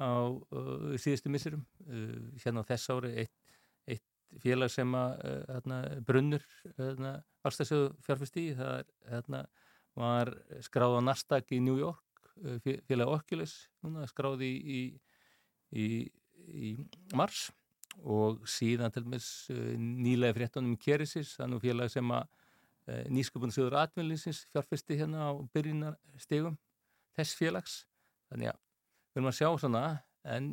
á uh, síðustu missurum. Uh, hérna á þess ári eitt, eitt félag sem að uh, hérna, brunnur hérna, valstasjóðu fjárfæsti það hérna, var skráð á Nasdaq í New York, félag Oculus, núna skráð í, í, í, í mars og síðan til dæmis uh, nýlega fréttunum Keresis, það er nú félag sem að uh, nýsköpunarsjóður atvinnlýsins fjárfesti hérna á byrjunastegum þess félags þannig að við viljum að sjá svona en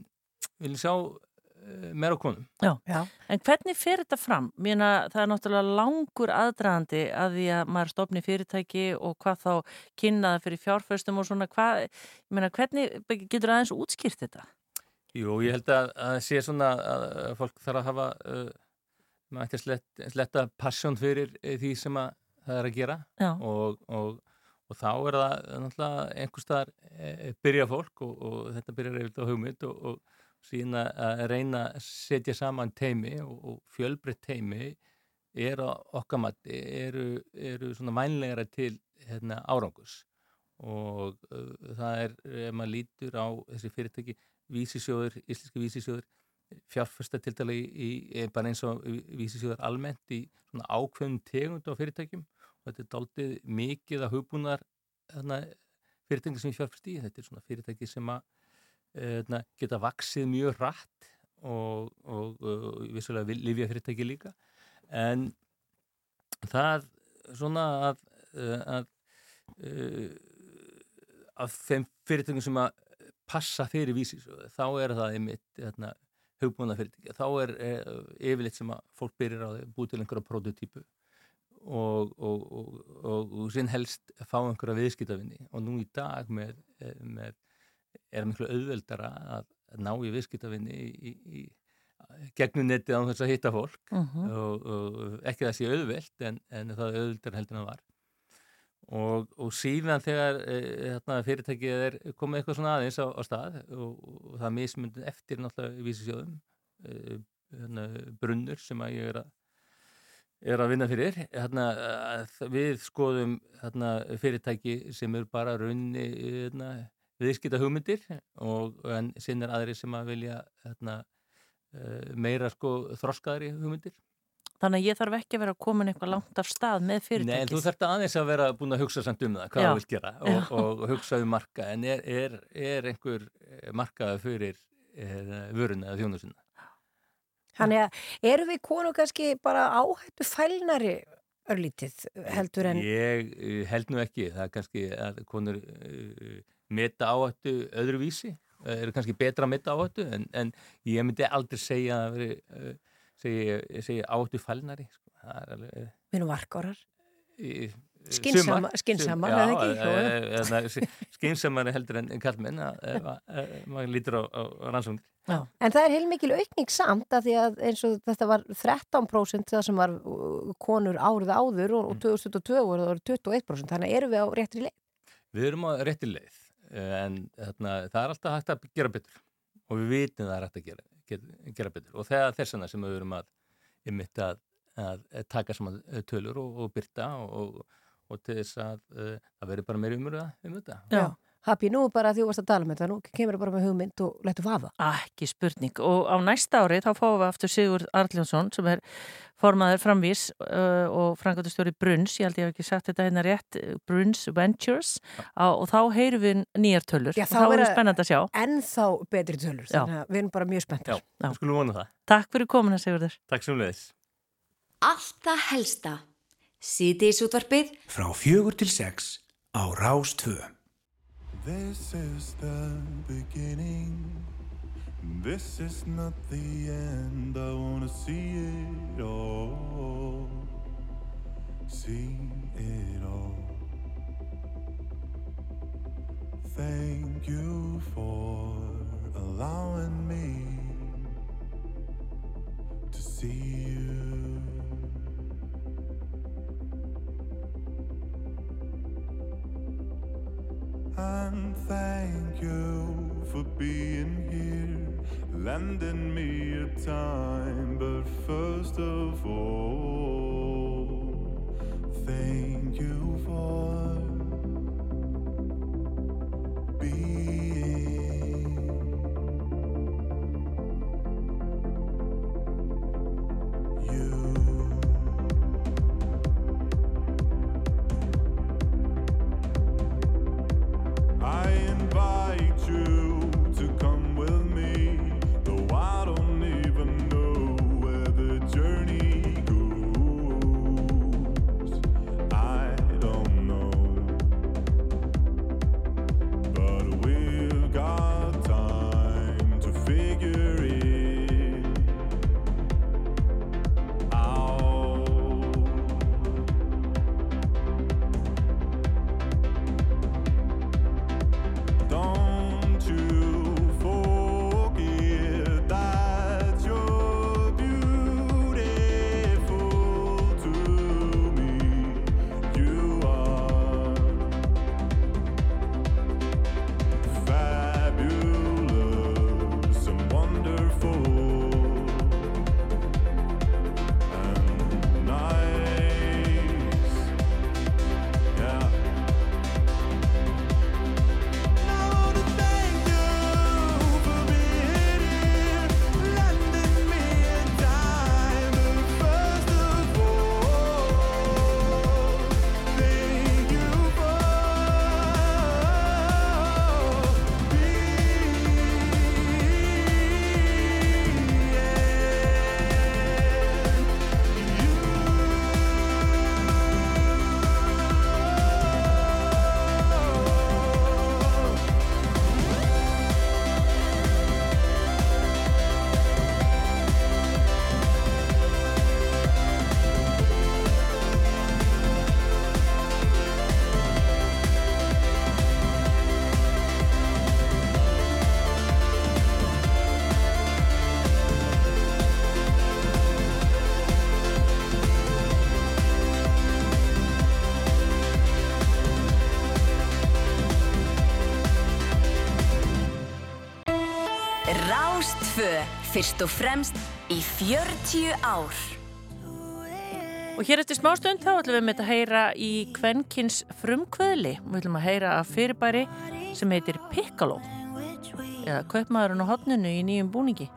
við viljum sjá uh, meira konum Já. En hvernig fer þetta fram? Mér það er náttúrulega langur aðdraðandi að því að maður stopni fyrirtæki og hvað þá kynnaða fyrir fjárföstum og svona hvað, ég meina, hvernig getur aðeins útskýrt þetta? Jú, ég held að það sé svona að fólk þarf að hafa uh, maður ætti að sletta, sletta passion fyrir eh, því sem að það er að gera. Og, og, og þá er það náttúrulega einhver staðar e, byrja fólk og, og þetta byrjar eftir hugmynd og síðan að reyna að setja saman teimi og fjölbreytt teimi er á okkamatti eru, eru svona vænlegra til hérna, árangus og uh, það er, ef maður lítur á þessi fyrirtæki vísisjóður, íslenski vísisjóður fjárfesta til dæli í, í bara eins og vísisjóður almennt í svona ákveðum tegund á fyrirtækjum. Og þetta er daldið mikið að hugbúnar fyrirtæki sem fjárfesti í, þetta er svona fyrirtæki sem að eðna, geta vaksið mjög rætt og, og, og vissulega livja fyrirtæki líka. En það svona að að, að þeim fyrirtækjum sem að passa fyrir vísis þá er það einmitt hérna, hugbúna fyrirtæki þá er e, yfirleitt sem að fólk byrjir á því búið til einhverja prototípu og, og, og, og sinn helst fá einhverja viðskiptavinni. Og nú í dag með, e, með er miklu auðveldara að ná í viðskiptavinni í, í, í gegnum nettið á þess að hitta fólk. Uh -huh. og ekki það sé auðveld en, en það er auðveldar heldur en það var Og, og síðan þegar e, hérna, fyrirtækið er komið eitthvað svona aðeins á, á stað og, og það mismundin eftir náttúrulega vísisjóðum e, hérna, brunnur sem að ég er að, er að vinna fyrir hérna, við skoðum hérna, fyrirtæki sem eru bara raunni hérna, viðskita hugmyndir og en sinn er aðri sem að vilja hérna, e, meira sko, þroskaðri hugmyndir Þannig að ég þarf ekki að vera komin eitthvað langt af stað með fyrirtækis. Nei, en þú þarf aðeins að vera búin að hugsa samt um það, hvað þú vilt gera og, og hugsa um marka, en er, er, er einhver eh, markaði fyrir eh, vöruna eða þjónusuna? Þannig að eru við konu kannski bara áhættu fælnari örlítið heldur en... Ég eh, held nú ekki, það er kannski að konur uh, meta áhættu öðruvísi, eru kannski betra að meta áhættu, en, en ég myndi aldrei segja að veri... Uh, segi, áttu fælnari sko. Við erum varkárar Skinsamar Skinsamar heldur en kallmenn maður lítur á, á rannsóknir. En það er heilmikil aukning samt að því að eins og þetta var 13% það sem var konur árið áður og, og 2022 voru það 21% þannig erum við á réttri leið. Við erum á réttri leið en þarna, það er alltaf hægt að gera betur og við vitum það er hægt að gera gera betur og það er þessana sem við verum að, að, að taka saman eh, tölur og, og byrta og, og til þess að það veri bara meiri umröða um þetta. Já. Happy, nú bara því þú varst að tala með þetta, nú kemur það bara með hugmynd og letur vafa. Ah, ekki spurning og á næsta ári þá fáum við aftur Sigur Arljónsson sem er formaður framvís uh, og frangatustjóri Bruns, ég held ég hef ekki sagt þetta hérna rétt, Bruns Ventures á, og þá heyrum við nýjar tölur Já, og þá er það spennand að sjá. Ennþá betri tölur, Já. þannig að við erum bara mjög spenntar. Já, við skulum vona það. Takk fyrir komuna Sigurður. Takk sem leiðis. Allt það helsta. Sýtis útvarpið frá fjögur til sex á Rástvö. This is the beginning. This is not the end. I wanna see it all. See it all. Thank you for allowing me to see you. And thank you for being here, lending me a time. But first of all, thank you for fyrst og fremst í 40 ár. Og hér eftir smástund þá ætlum við með að heyra í kvenkins frumkvöðli. Við ætlum að heyra af fyrirbæri sem heitir Piccolo. Eða kaupmaðurinn á hotninu í nýjum búningi.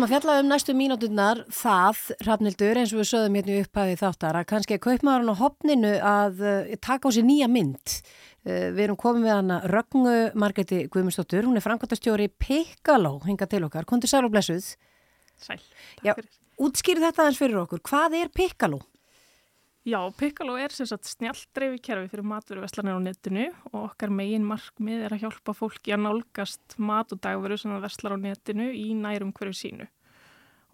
Ætlum að fjalla um næstu mínúturnar það, Hrafnildur, eins og við sögðum hérna upphæði þáttar, að kannski er kaupmaðurinn á hopninu að uh, taka á sér nýja mynd. Uh, við erum komið með hana Rögnu Margeti Guðmundsdóttur, hún er framkvæmtastjóri Piccolo, hinga til okkar, kontur sæl og blessuð. Sæl. Já, útskýri þetta aðeins fyrir okkur, hvað er Piccolo? Já, Piccolo er sem sagt snjallt dreifikerfi fyrir maturveslanir á netinu og okkar megin markmið er að hjálpa fólki að nálgast mat og dagveru sem það veslar á netinu í nærum hverju sínu.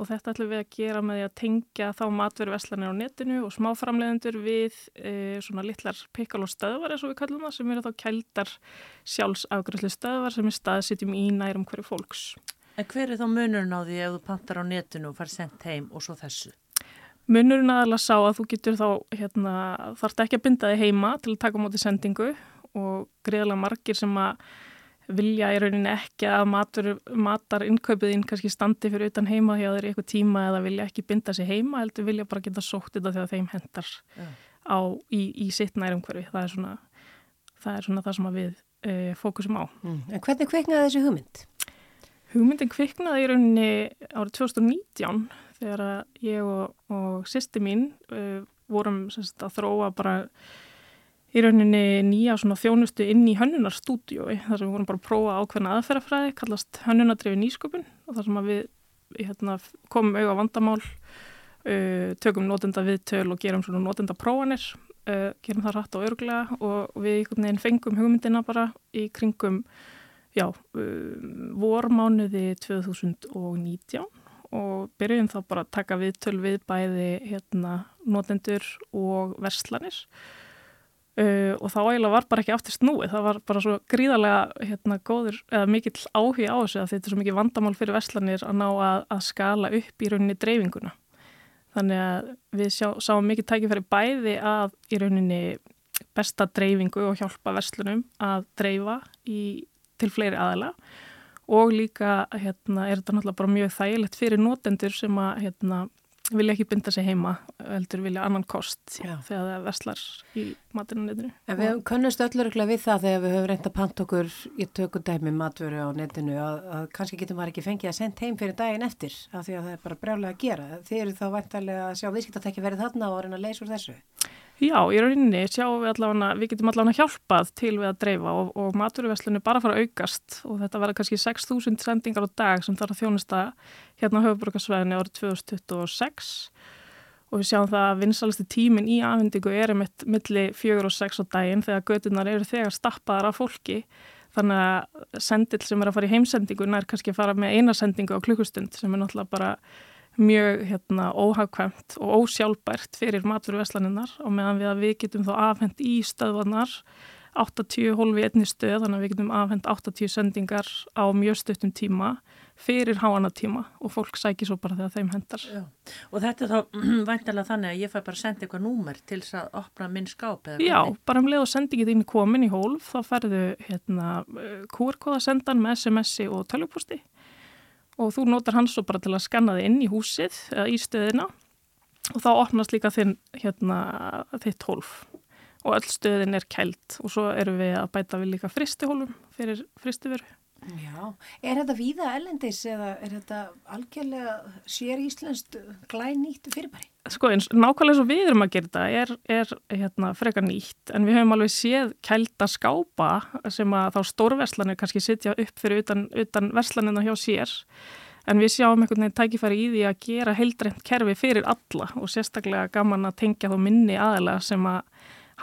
Og þetta ætlum við að gera með því að tengja þá matveruveslanir á netinu og smáframlegendur við e, svona litlar Piccolo stöðvar eins og við kallum það sem eru þá kældar sjálfsafgröðslu stöðvar sem er staðsitjum í nærum hverju fólks. En hver er þá munurinn á því ef þú pantar á netinu og fær sendt heim og svo þessu? Munurinn aðalega sá að þú getur þá, hérna, þarft ekki að binda þig heima til að taka móti sendingu og greiðlega margir sem að vilja í rauninni ekki að matur, matar innkaupiðinn kannski standi fyrir utan heima hjá þeir í eitthvað tíma eða vilja ekki binda sig heima heldur vilja bara geta sótt þetta þegar þeim hendar Já. á, í, í sitt nærumhverfi það er svona það, er svona það sem að við e, fókusum á Mm. En hvernig kveiknaði þessi hugmynd? Hugmyndin kviknaði í rauninni árið 2019 þegar ég og, og sýsti mín uh, vorum sagt, að þróa bara í rauninni nýja þjónustu inn í hönnunarstúdíói þar sem við vorum bara að prófa ákveðna aðferðafræði kallast hönnunadrifi nýsköpun og þar sem við hérna, komum auðva vandamál uh, tökum notenda viðtöl og gerum svona notenda prófanir uh, gerum það rætt og örglega og við fengum hugmyndina bara í kringum já, um, vormánuði 2019 og byrjum þá bara að taka viðtöl við bæði hérna, notendur og verslanir uh, og þá eiginlega var bara ekki aftur snúið, það var bara svo gríðarlega hérna, góður, eða mikill áhuga á þessu að þetta er svo mikið vandamál fyrir verslanir að ná að, að skala upp í rauninni dreifinguna. Þannig að við sjá, sáum mikið tækifæri bæði að í rauninni besta dreifingu og hjálpa verslunum að dreifa í, til fleiri aðala og líka hérna, er þetta náttúrulega bara mjög þægilegt fyrir notendur sem að hérna, vilja ekki binda sig heima heldur vilja annan kost Já. þegar það verslar í matinanetinu. En við könnumst ölluruglega við það þegar við höfum reynd að panta okkur í tökundæmi matvöru á netinu að, að kannski getum maður ekki fengið að senda heim fyrir daginn eftir af því að það er bara brjálega að gera. Þið eru þá væntalega að sjá viðskiptatekki verið þarna og reyna að leysa úr þessu. Já, í rauninni sjáum við allavega, við getum allavega hjálpað til við að dreifa og, og maturverslunni bara fara aukast. Og þetta verður kannski 6.000 sendingar á dag sem þarf að þjónusta hérna á höfuborgarsvæðinni árið 2026 og við sjáum það að vinsalisti tímin í afhendingu er um eitt milli 4 og 6 á daginn þegar gödunar eru þegar stappaðar af fólki. Þannig að sendil sem er að fara í heimsendinguna er kannski að fara með eina sendingu á klukkustund sem er náttúrulega bara mjög hérna, óhagkvæmt og ósjálfbært fyrir maturveslaninnar og meðan við við getum þá afhend í stöðvanar 80 hólfi einni stöð þannig að við getum afhend 80 sendingar á mjög stuttum tíma fyrir háana tíma og fólk sækir svo bara þegar þeim hendar. Já. Og þetta er þá væntalega þannig að ég fæ bara senda eitthvað númer til þess að opna minn skáp eða Já, bara um leið og sendingið þín komin í hólf þá færðu hérna, QR-kóða sendan með SMS-i og töljuposti og þú notar hans svo bara til að skanna þið inn í húsið eða í stöðina. Og þá opnast líka þinn hérna þitt hólf. Og öll stöðin er kælt og svo erum við að bæta við líka fristihólum fyrir fristiveru. Já, er þetta víða ellendis eða er þetta algjörlega sér íslenskt glænýtt fyrirbæri? Sko eins, nákvæmlega svo við erum að gera þetta er, er hérna, frekar nýtt en við höfum alveg séð kælda skápa sem að þá stórverslanir kannski sitja upp fyrir utan, utan verslanina hjá sér en við sjáum einhvern veginn tækifæri í því að gera heildrænt kerfi fyrir alla og sérstaklega gaman að tengja þá minni aðela sem að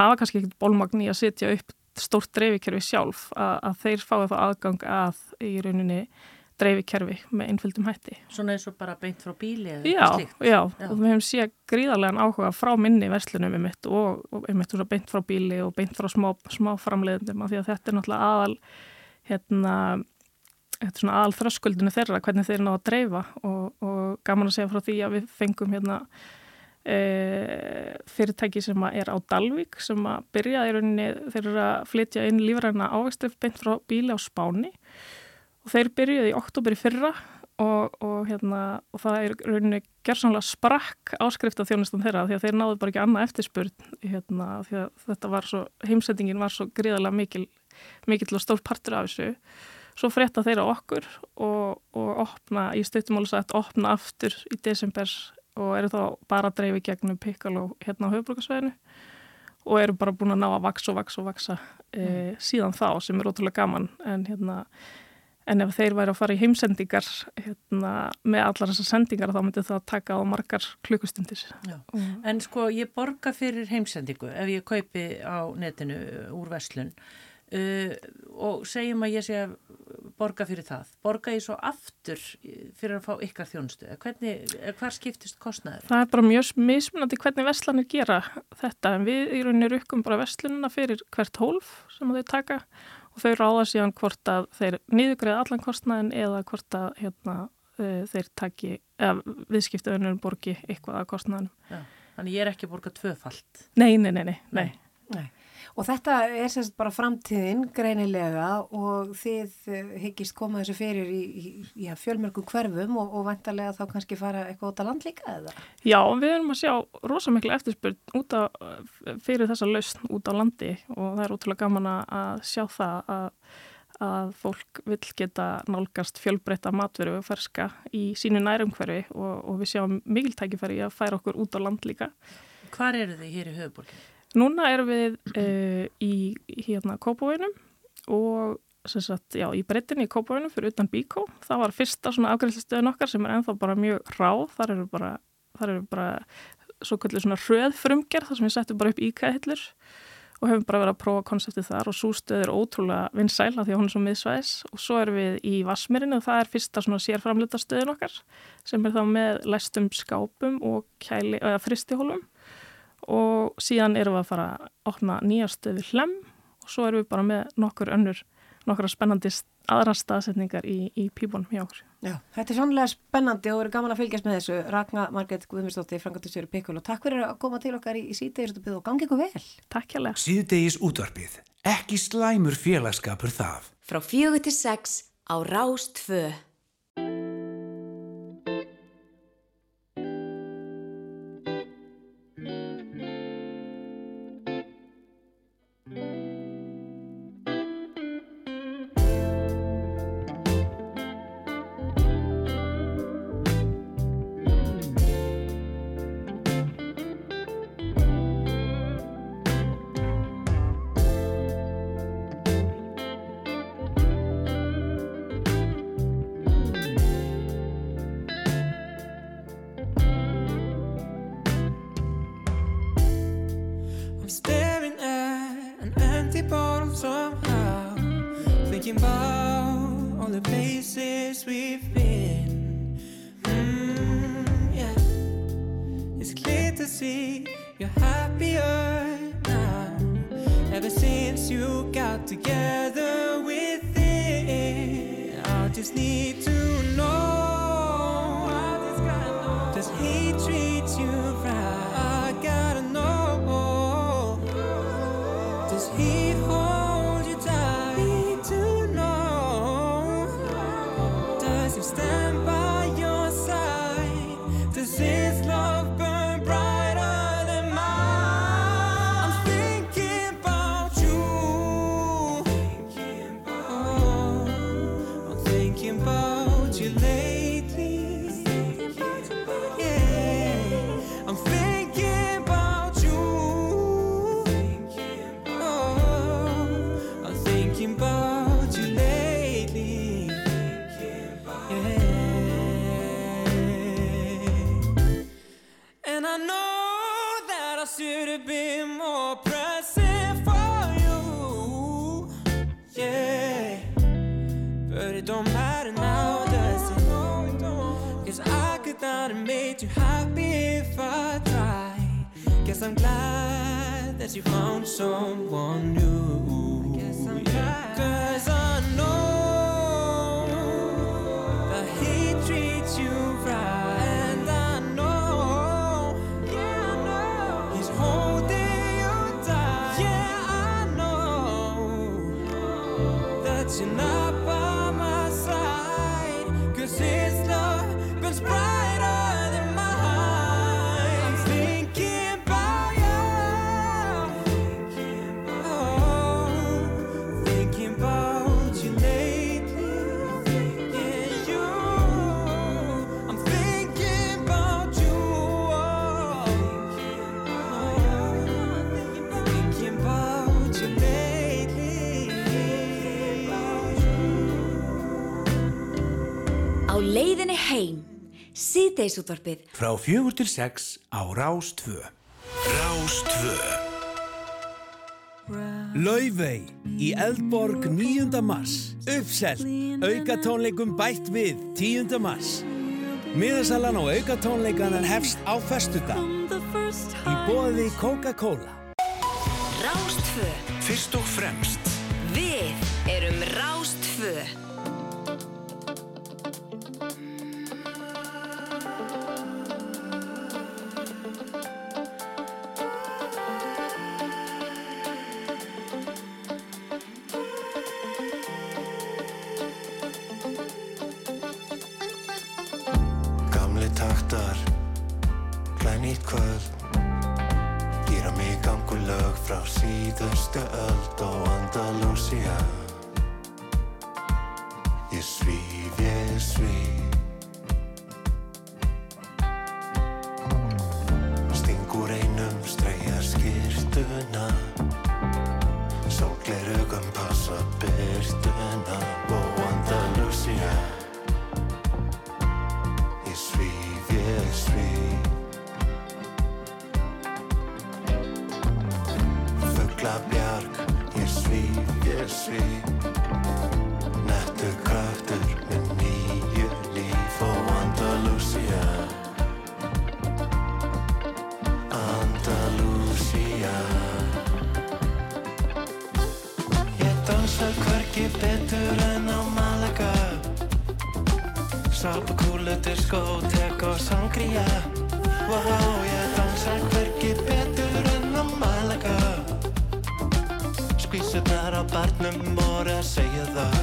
hafa kannski ekkert bólmagn í að sitja upp stórt dreifikerfi sjálf að, að þeir fái þá aðgang að í rauninni dreifikerfi með einföldum hætti. Svona eins og bara beint frá bíli eða já, slíkt? Já, já, og við hefum séð gríðarlegan áhuga frá minni verslunum um mitt og, og um mitt beint frá bíli og beint frá smá, smá framleiðendum af því að þetta er náttúrulega aðal hérna, þetta er svona aðal þröskuldinu þeirra, hvernig þeir ná að dreifa og, og gaman að segja frá því að við fengum hérna e, fyrirtæki sem er á Dalvik sem að byrja í rauninni þeir eru að flytja inn lífræna ávegstrif beint frá bíli á Spáni. Og þeir byrjuði í oktober í fyrra og, og, hérna, og það er rauninni gerðsannlega sprakk áskrift af þjónustum þeirra því að þeir náðu bara ekki annað eftirspurn hérna, því að þetta var svo, heimsendingin var svo gríðarlega mikil, mikil og stór partur af þessu. Svo frétta þeirra okkur og, og opna í stautumálu sagt opna aftur í desember og eru þá bara að dreifi gegnum Piccolo hérna á höfbrukarsveðinu og eru bara búin að ná að vaksa og vaksa og vaksa e, Mm. síðan þá sem er ótrúlega gaman en hérna en ef þeir væri að fara í heimsendingar hérna, með allar þessar sendingar þá myndi það taka á margar klukkustundir Já. En sko ég borga fyrir heimsendingu ef ég kaupi á netinu úr verslun uh, og segjum að ég sé að borga fyrir það. Borga ég svo aftur fyrir að fá ykkar þjónustu? Hvernig, hvar skiptist kostnæður? Það er bara mjög mismunandi hvernig verslanir gera þetta en við í rauninni rukkum bara verslunina fyrir hvert hólf sem þau taka og þau ráða síðan hvort að þeir niðugreið allan kostnæðin eða hvort að hérna, þeir taki, eða viðskiptaðunum borgi eitthvað að kostnæðinum. Já, þannig ég er ekki að borga tvöfalt? Nei, nei, nei, nei. nei. nei. Og þetta er semst bara framtíðin greinilega og þið eh, hyggist koma þessu fyrir í, í já, fjölmörgum hverfum og, og vantarlega þá kannski fara eitthvað út á land líka eða? Já, við erum að sjá rosamikla eftirspurn út á, fyrir þessa lausn út á landi og það er útrúlega gaman að sjá það að, að fólk vil geta nálgast fjölbreytta matveru og ferska í sínu nærumhverfi og, og við sjáum mikil tækifæri að færa okkur út á land líka. Hvar eru þið hér í höfuborginu? Núna erum við uh, í hérna Kópavöginum og sagt, já, í breytinni í Kópavöginum fyrir utan Bíkó. Það var fyrsta svona afgrænslistöðin okkar sem er enþá bara mjög ráð. Þar eru bara, þar eru bara svo kvöldur svona röðfrumgerð þar sem við settum bara upp íkæðhillur og höfum bara verið að prófa konseptið þar og svo stöð er ótrúlega vinsæla því að hún er svo miðsvæðis og svo erum við í Vasmirinu og það er fyrsta svona sérframlita stöðin okkar sem er þá með læstum skápum og kæli, fristihólum og síðan erum við að fara að opna nýja stöði hlem og svo erum við bara með nokkur önnur, nokkur spennandi aðra staðsetningar í, í pípunum hjá okkur. Já, þetta er sannlega spennandi og verður gaman að fylgjast með þessu. Ragnar Marget Guðmundsdóttir, Frankartusjöru Pikkul og takk fyrir að koma til okkar í, í síðdegisútarbið og gangi ykkur vel. Takk hjá lega. Síðdegis útvarpið. Ekki slæmur félagskapur það. Frá fjögur til sex á Rástfö. Síðdeisútvarpið. Frá fjögur til sex á Rástvö. Rástvö. Laufey í Eldborg 9. mars Uppselt, aukatónleikum bætt við 10. mars Miðasalan á aukatónleikanan hefst á festudag Í bóði Coca-Cola Rástfö. Fyrst og fremst. Sápakúlu, diskótek og sangria Wow, ég dansa hverki betur en á Malaga Skvísurnar á barnum voru að segja það.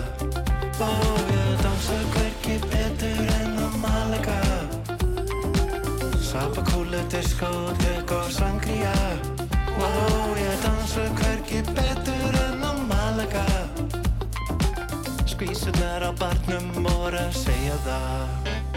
Wow, ég dansa hverki betur en á Malaga Sápakúlu, diskótek og sangria Wow, ég dansa hverki betur en á Malaga Skvísurnar á barnum voru að segja það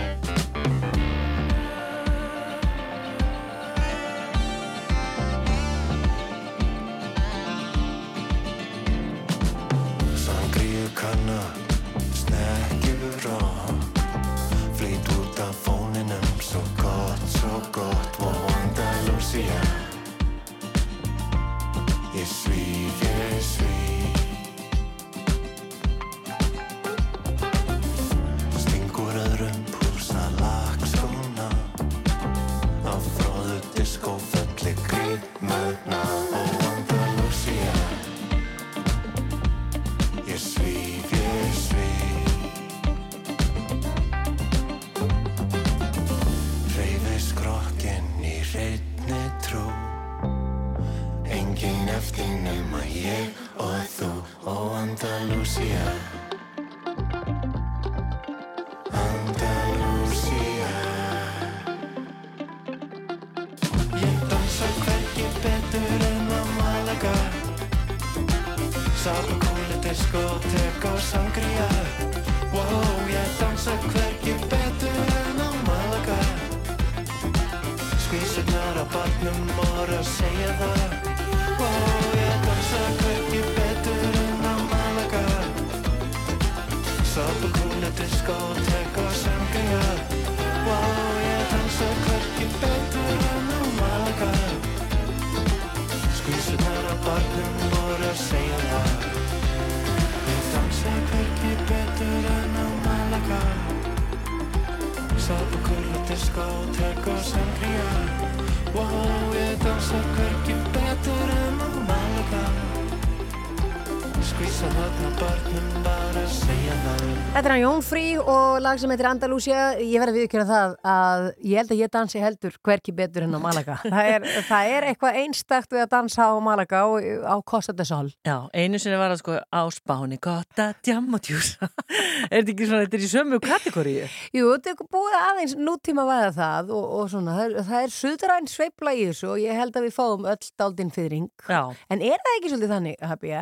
það Þetta er hann Jón Frí og lag sem heitir Andalúsia. Ég verði að viðkjöra það að ég held að ég dansi heldur hverki betur en á Malaga. Það er, það er eitthvað einstakt við að dansa á Malaga á, á Costa de Sol. Já, einu sinni var það sko á spáni og Tjúsa Er þetta ekki svona, þetta er í sömu kategoríu? Jú, þetta er búið aðeins nútíma væða það og, og svona, það er, það er suðræn sveifla í þessu og ég held að við fáum öll daldinn fyrring. Já. En er það ekki svolítið þannig, Habi,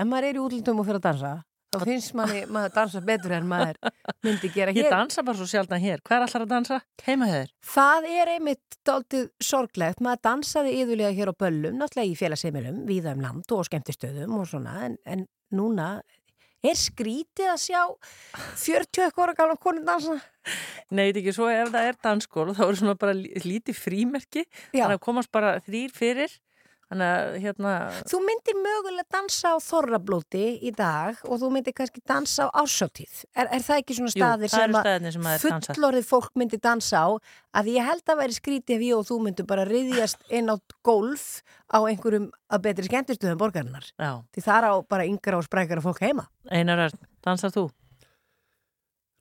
þá finnst manni, maður dansa betur en maður myndi gera hér. Ég dansa bara svo sjaldan hér. Hvað er allar að dansa? Heima hér? Það er einmitt daldið sorglegt. Maður dansaði yðurlega hér á böllum, náttúrulega í félagsheimilum, víða um land og skemmtistöðum og svona, en, en núna er skrítið að sjá 40 eitthvað ára gamla konu dansa. Nei, þetta er ekki svo ef það er dansskóla þá er svona bara lí- lítið frímerki Já. þannig að komast bara þrýr fyrir að hérna Þú myndir mögulega dansa á þorrablóti í dag og þú myndir kannski dansa á ásáttíð. Er, er það ekki svona Jú, staðir eru sem staðirnir sem að fullorðið fólk myndir dansa á? Að ég held að væri skrítið ef ég og þú myndir bara riðjast inn á golf á einhverjum að betri skemmtistuðum borgarinnar. Já. Því það er á bara yngra og sprækara fólk heima. Einar Örn, dansar þú?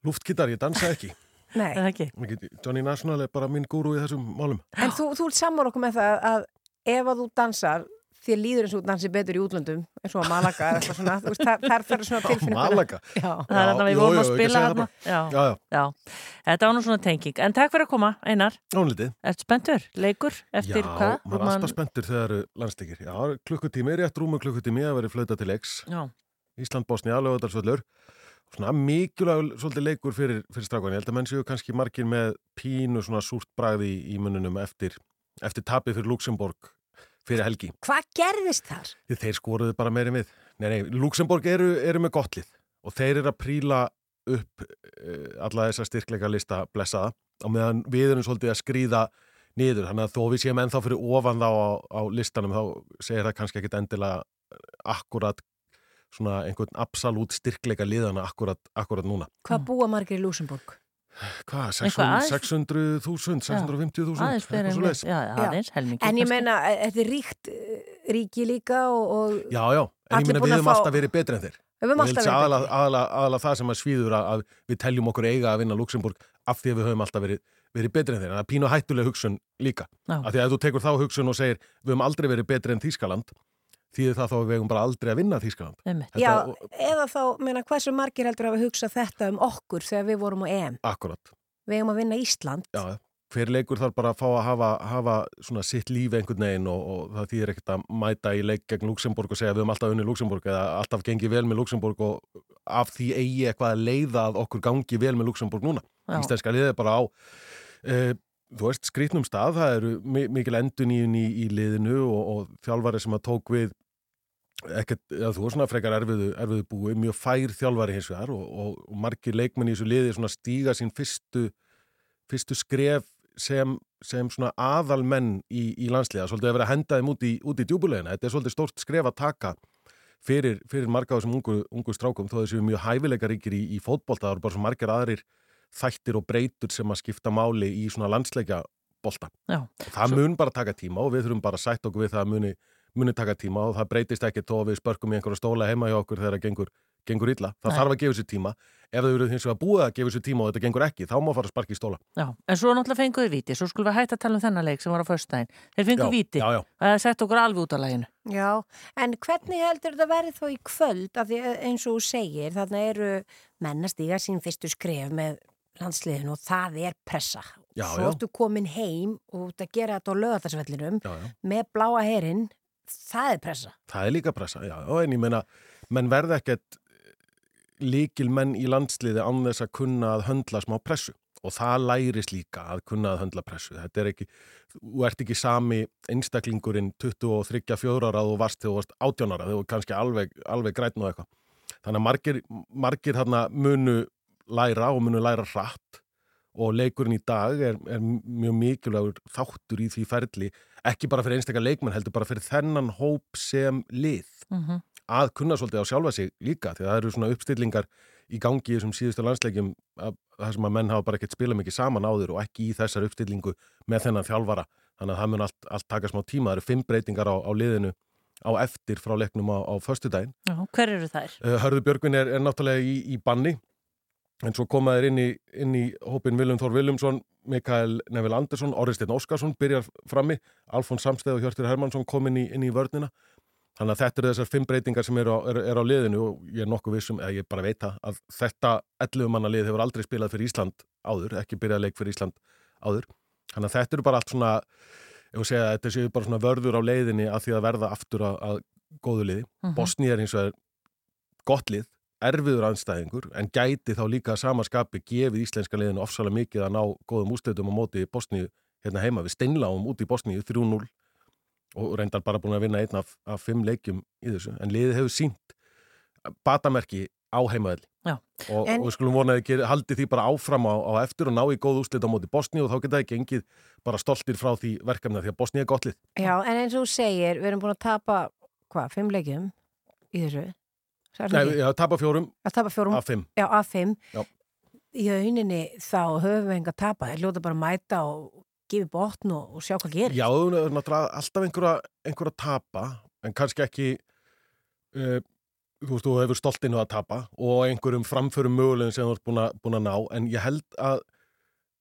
Luftgitar, ég dansa ekki. Nei. Það ekki. Mikið- Johnny National er bara minn gúru í þessum málum. En þú, þú ert saman okkur með það að ef að þú dansar þér líður eins og dansi betur í útlöndum eins og að Malaga eða eitthvað svona, veist, þar, þar fyrir svona tilfinningur. Malaga? Já. Það er þarna við vorum að spila það Já. Já, já. já. Þetta var nú svona tenging. En takk fyrir að koma, Einar. Nónlítið. Ertu spenntur? Leikur? Eftir Já, hvað? maður er alltaf spenntur þegar það eru landsleikir. Já, klukkutími, rétt rúmu klukkutími að vera flöta til leiks. Já. Ísland-Bosnia, lögadalsvöllur. Svona mikilvæg svolítið leikur fyrir, fyrir strákan. Ég held að menn séu kannski margir með pínu svona súrt bragði í, í mununum eftir, eftir tapið fyrir Luxemburg fyrir helgi. Hvað gerðist þar? Þeir skoruðu bara meiri við. Nei, nei, Luxemburg eru, eru með gott lið og þeir eru að príla upp uh, alla þessa styrkleika lista blessaða og meðan við erum svolítið að skrýða niður. Þannig að þó við séum ennþá fyrir ofan þá á, á listanum þá segir það kannski ekkit endilega akkurat svona einhvern absolút styrkleika liðana akkurat, akkurat núna. Hvað búa margir í Luxemburg? Hvað, Eitthvað aðeins- 600.000, 650.000? Aðeins fyrir eitthvað svoleiðis? já, aðeins, helmingi. En ég meina, e- þetta er ríkt eh, ríki líka og, og Já, já, en ég meina við höfum fá- alltaf verið betri en þeir. Við höfum alltaf verið sé aðalega, aðalega, aðalega það sem að svíður að, að við teljum okkur eiga að vinna Luxemburg af því að við höfum alltaf verið, verið betri en þeir. En það er pínu hættuleg hugsun líka. Já. Af því að ef þú tekur þá hugsun og segir við höfum aldrei verið betri en Þískaland, þýðir það þá að við höfum bara aldrei að vinna Þískaland. Einmitt. Já, eða þá, meina, hversu margir heldur hafa hugsað þetta um okkur þegar við vorum á EM? Akkurat. Við eigum að vinna Ísland. Já, hver leikur þarf bara að fá að hafa, hafa svona sitt lífi einhvern veginn og, og það þýðir ekkert að mæta í leik gegn Luxemburg og segja við höfum alltaf unni Luxemburg eða alltaf gengið vel með Luxemburg og af því eigi eitthvað að leiða að okkur gangi vel með Luxemburg núna. Íslenska liðið er bara á e, þú veist, skrítnum stað, það eru mi mikil endun í, í, í liðinu og, og þjálfari sem að tók við ekkert, eða þú veist svona frekar erfiðu, erfiðu búi, mjög fær þjálfari hins vegar og, og, og margir leikmenn í þessu liði stíga sín fyrstu fyrstu skref sem, sem svona aðalmenn í, í landsliða, svolítið að vera að henda þeim út í, í djúbulegina. Þetta er svolítið stórt skref að taka fyrir, fyrir marga á þessum ungu, ungu strákum, þó þessu mjög hæfileikaríkir í, í fótbolta, það eru bara svo margir aðrir þættir og breytur sem að skipta máli í svona landsleikja bolta. Já. Það mun bara taka tíma og við þurfum bara að sætt okkur við það að muni, muni taka tíma og það breytist ekki þó að við spörkum í einhverja stóla heima hjá okkur þegar það gengur, gengur illa. Það Nei. þarf að gefa sér tíma. Ef þau eru hins vegar búið að gefa sér tíma og þetta gengur ekki, þá má fara að sparka í stóla. Já, en svo náttúrulega fenguðu víti, svo skulum við hætta að tala um þennan leik sem var á föstudaginn. Þeir fengu Já, víti, já, já. það sett okkur alveg út á læginu. Já, en hvernig heldur þetta verið þó í kvöld af því eins og þú segir, þarna eru menn að stíga sín fyrstu skref með landsliðinu og það er pressa. Já, Svo ertu komin heim og gera þetta á já. með bláa herinn, það er pressa. Það er líka pressa, já, en ég meina, menn verða ekkert líkil menn í landsliði án þess að kunna að höndla smá pressu og það lærist líka að kunna að höndla pressu. Þetta er ekki, þú ert ekki sami einstaklingurinn 23-4 ára og varst þegar þú varst 18 ára, þegar þú kannski alveg, alveg grætn og eitthvað. Þannig að margir, margir munu læra og munu læra hratt og leikurinn í dag er, er mjög mikilvægur þáttur í því ferli, ekki bara fyrir einstakar leikmenn heldur, bara fyrir þennan hóp sem lið. Mhm. að kunna svolítið á sjálfa sig líka því að það eru svona uppstillingar í gangi í þessum síðustu landsleikjum það sem að menn hafa bara ekkert spilað mikið saman áður og ekki í þessar uppstillingu með þennan þjálfara. Þannig að það mun allt, allt taka smá tíma. Það eru fimm breytingar á, á liðinu á eftir frá leiknum á, á föstudaginn. Já, hver eru þær? Uh, Hörðu Björgvin er, er náttúrulega í, í banni en svo komaður inn í, inn í hópin Viljum Þór Viljumsson, Mikael Neville Andersson, Orristeinn Óskarsson byrjar frammi, Alfons Samsteð og Hjörtur Hermansson kom inn í, inn í vörnina þannig að þetta eru þessar fimm breytingar sem eru á, eru, eru á liðinu og ég er nokkuð vissum, eða ég bara veit það að þetta 11 manna lið hefur aldrei spilað fyrir Ísland áður, ekki byrjað leik fyrir Ísland áður, þannig að þetta eru bara allt svona ég vil segja að þetta séu bara svona vörður á leiðinni að því að verða aftur að, að góðu liði. Mhm. Bosni er hins vegar gott lið, erfiður anstæðingur en gæti þá líka samaskapi gefið íslenska liðinu ofsalega mikið að ná góðum ústöðum á móti Bosni hérna heima. Við steinláum út í Bosni 3-0 og reyndar bara búin að vinna einn af, af fimm leikjum í þessu. En liðið hefur sínt batamerki á heimaðli Já. og, En- og við skulum vona að haldi því bara áfram á, á eftir og ná í góð úslit á móti Bosni og þá geta þið gengið bara stoltir frá því verkefni því að Bosni er gott lið. Já, en eins og þú segir, við erum búin að tapa, hvað, fimm leikjum í þessu? Já, tapa fjórum Að tapa fjórum? af fimm. Já, af fimm. Já. Í rauninni þá höfum við enga tapa. Það hljóta bara að mæta og gefa botn og, og sjá hvað gerir. Já, þú er náttúrulega alltaf einhverja, einhverja tapa, en kannski ekki, uh, þú veist, þú hefur stoltinu að tapa og einhverjum framförum mögulegum sem þú ert búin búin að ná, en ég held að,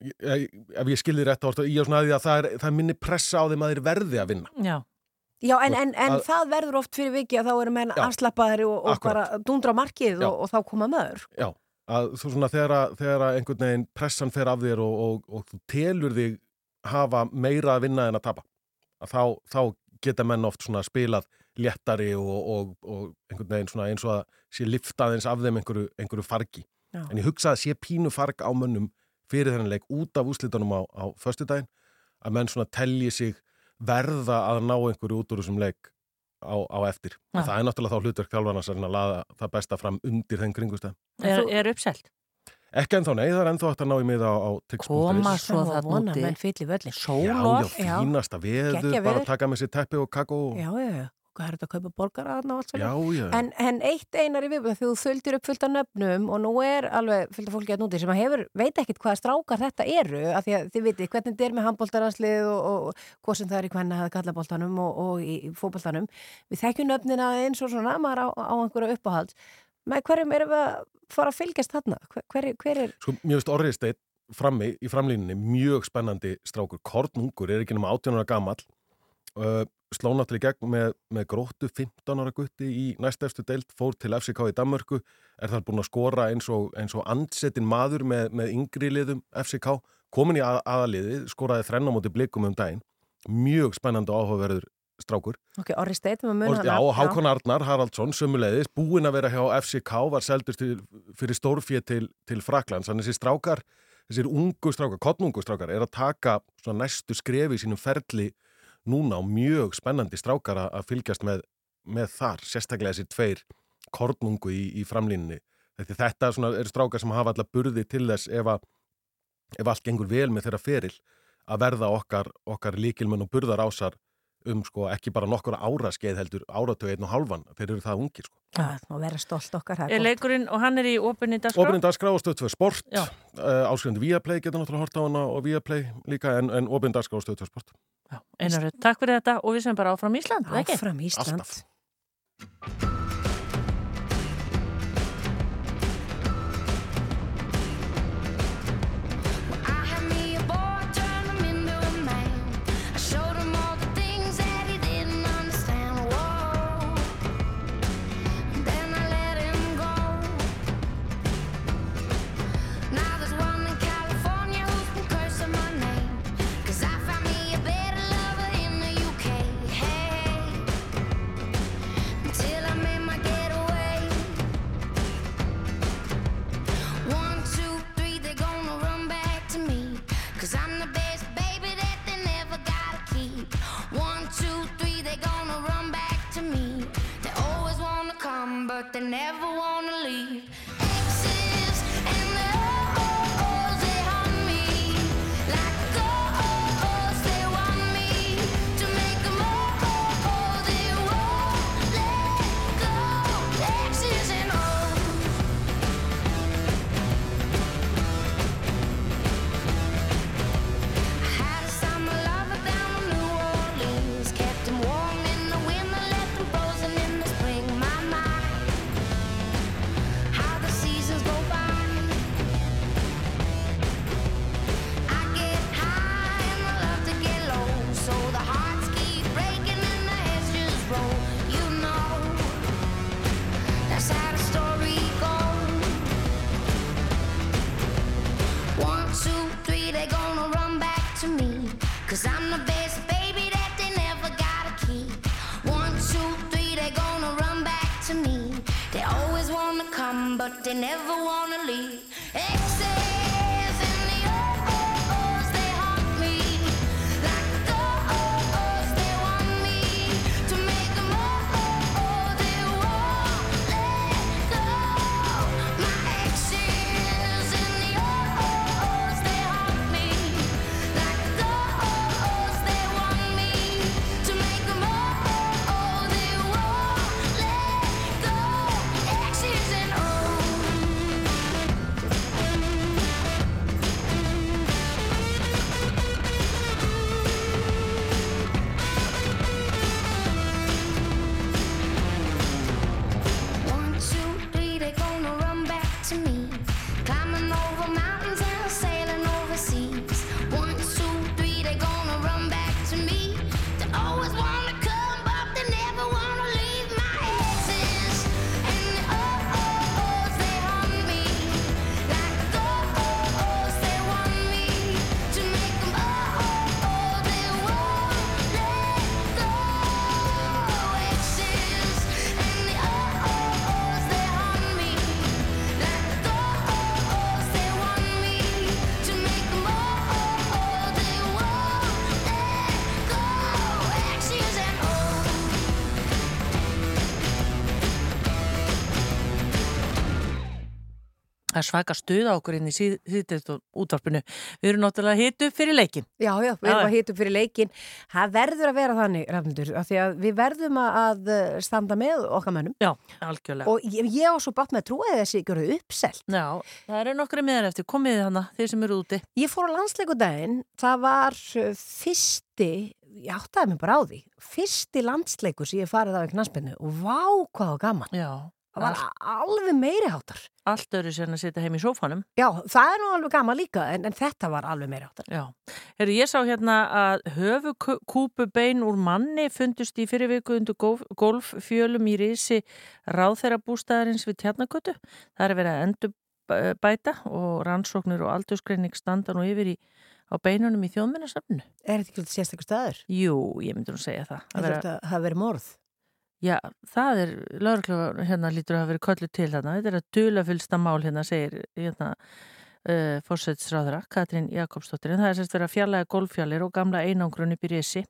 ég, ef ég skilði rétt, þá ertu í á svona að því að það er, það er minni pressa á þeim að þeir verði að vinna. Já. Já, en, en, en Að- það verður oft fyrir viki að þá eru menn Já, afslappaðari og, og bara dundra markið og, og þá koma maður. Já, að þú svona þegar þegar einhvern veginn pressan fer af þér og, og, og þú telur þig hafa meira að vinna en að tapa að þá, þá geta menn oft svona spilað léttari og, og, og einhvern veginn svona eins og að sé liftaðins af þeim einhverju, einhverju fargi Já. en ég hugsa að sé pínu farg á mönnum fyrir þennan leik út af úslitunum á, á föstudaginn að menn svona telji sig verða að ná einhverju út úr þessum leik á, á eftir. Já. Það er náttúrulega þá hlutverk þjálfarnas að laða það besta fram undir þeim kringustæðum. Er, er uppselt? Ekki ennþá, nei, það er ennþá hægt að ná í miða á, á tix.is. Koma svo það vona úti. menn fyll í völlin. Já, já, fínasta veður, bara taka með sér teppi og kakó. Já, já, já. Hvað er þetta að kaupa borgara þarna og allt svolítið? En, en eitt einar í viðbúð, þegar þú þöldir upp fullt af nöfnum og nú er alveg fullt af fólki að núti sem að hefur, veit ekkit hvaða strákar þetta eru, af því að þið vitið hvernig þetta er með handbóltaranslið og, og hvað sem það er í hvernig það kallaboltanum og, og í, í fótboltanum. Við þekkjum nöfnina eins og svona, maður á, á einhverju uppáhald. Með hverjum erum við að fara að fylgjast þarna? Hver, hver, hver er... Sko, mjög veist frammi í framlínunni, mjög spennandi strákur, kornungur, er ekki nema 18 ára gamall, uh, sló náttúrulega í gegn með, með gróttu 15 ára gutti í næstefstu deild, fór til FCK í Danmörku, er þar búin að skora eins og, eins og andsetin maður með, með yngri liðum FCK, komin í að, aðaliði, skoraði þrenn á móti blikum um daginn, mjög spennandi áhugaverður strákur. Ok, Orri Steit með mun Og, já, og Hákon Arnar Haraldsson sömuleiðis, búinn að vera hjá FCK var seldur til, fyrir stórfið til, til Fraklands, þannig þessi strákar þessir ungu strákar, kottnungu strákar er að taka næstu skrefi í sínum ferli núna og mjög spennandi strákar að, fylgjast með, með þar, sérstaklega þessi tveir kornungu í, í framlínunni. Þetta, eru strákar sem hafa alla burði til þess ef, að, ef allt gengur vel með þeirra feril að verða okkar, okkar líkilmenn og burðar ásar um sko ekki bara nokkur ára skeið heldur áratögu einn og halvan, þeir eru það ungir sko. Það má vera stolt okkar. Er leikurinn og hann er í opinni dagskrá? Opinni dagskrá og stöð 2 sport, uh, áskrifandi Viaplay getur náttúrulega hort á hana og Viaplay líka en, en opinni dagskrá og stöð 2 sport. Einar, takk fyrir þetta og við sem bara áfram Ísland? Áfram Ísland. Alltaf. Það er svaka stuð á okkur inn í síðdeilt útvarpinu. Við erum náttúrulega hitt upp fyrir leikin. Já, já, við erum að hitt upp fyrir leikin. Það verður að vera þannig, Rafnundur, af því að við verðum að að standa með okkar mönnum. Já, algjörlega. Og ég, ég á svo bátt með að trúa þessi ykkur uppselt. Já, það eru nokkru miðar eftir. Komið þið hana, þeir sem eru úti. Ég fór á landsleikudaginn, það var uh, fyrsti, ég áttaði mig bara á því, fyrsti landsleikur sem ég farið á í knaspinu og vá hvað gaman. Já. Það var alveg meiri hátar. Allt öru sér að setja heim í sófanum. Já, það er nú alveg gaman líka, en, en þetta var alveg meiri hátar. Já. Heru, ég sá hérna að höfukúpubein úr manni fundust í fyrirviku undir golf, golffjölum í risi ráþeirabústæðarins við tjarnakötu. Það er verið að endur bæta og rannsóknir og aldursgreining standa nú yfir í á beinunum í þjóðmennasafnu. Er þetta ekki sérstaklega staður? Jú, ég myndi nú segja það. Það verið morð? Já, það er, lauruglega hérna lítur að hafa verið kollu til þarna. Þetta er að dula fylsta mál hérna, segir hérna uh, fórsætsráðra, Katrín Jakobsdóttir. En það er sérst verið að fjarlæga golffjallir og gamla einangrun upp í risi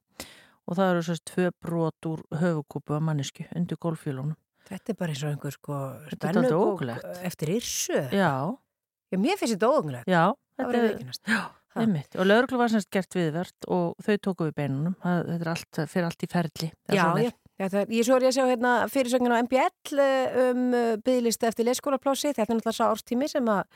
og það eru sérst tvö brot úr höfukúpu af mannesku undir golffjölunum. Þetta er bara eins og einhver sko spennubók eftir yrsu. Já. Já, mér finnst þetta óögnulegt. Já, þetta er veikinast. Já. Einmitt. Og lauruglu var semst gert viðvert og þau tóku við beinunum. Það, þetta er allt, fyrir allt í ferli. Já, já. Já, er, ég svo er ég að sjá hérna, fyrirsöngin á MBL um bygglist eftir leikskólaplási. Þetta er náttúrulega sá árstími sem að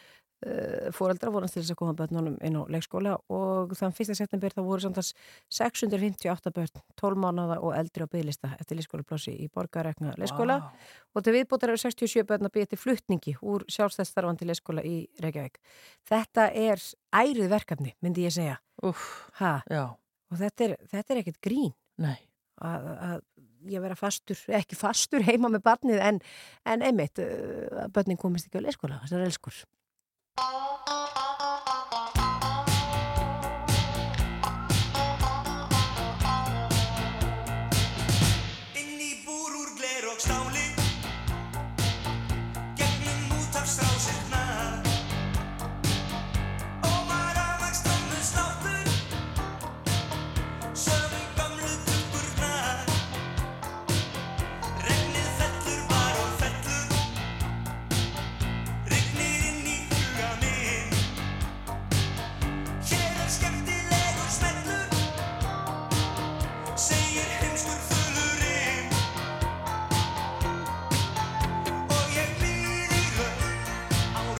uh, fóreldra voru til þess að koma börnunum inn á leikskóla og þann 1. september þá voru samtals 658 börn, 12 mánuða og eldri á bygglista eftir leikskólaplási í borgarekna leikskóla wow. og til viðbútar eru 67 börn að byggja til fluttningi úr sjálfstæðstarfandi leikskóla í Reykjavík. Þetta er ærið verkefni, myndi ég segja. Uff, já. Og þetta er, þetta er ekkert grín. Nei. Að, að ég vera fastur, ekki fastur heima með barnið en, en einmitt, eh, börnin komist ekki á leikskóla, þessar elskur.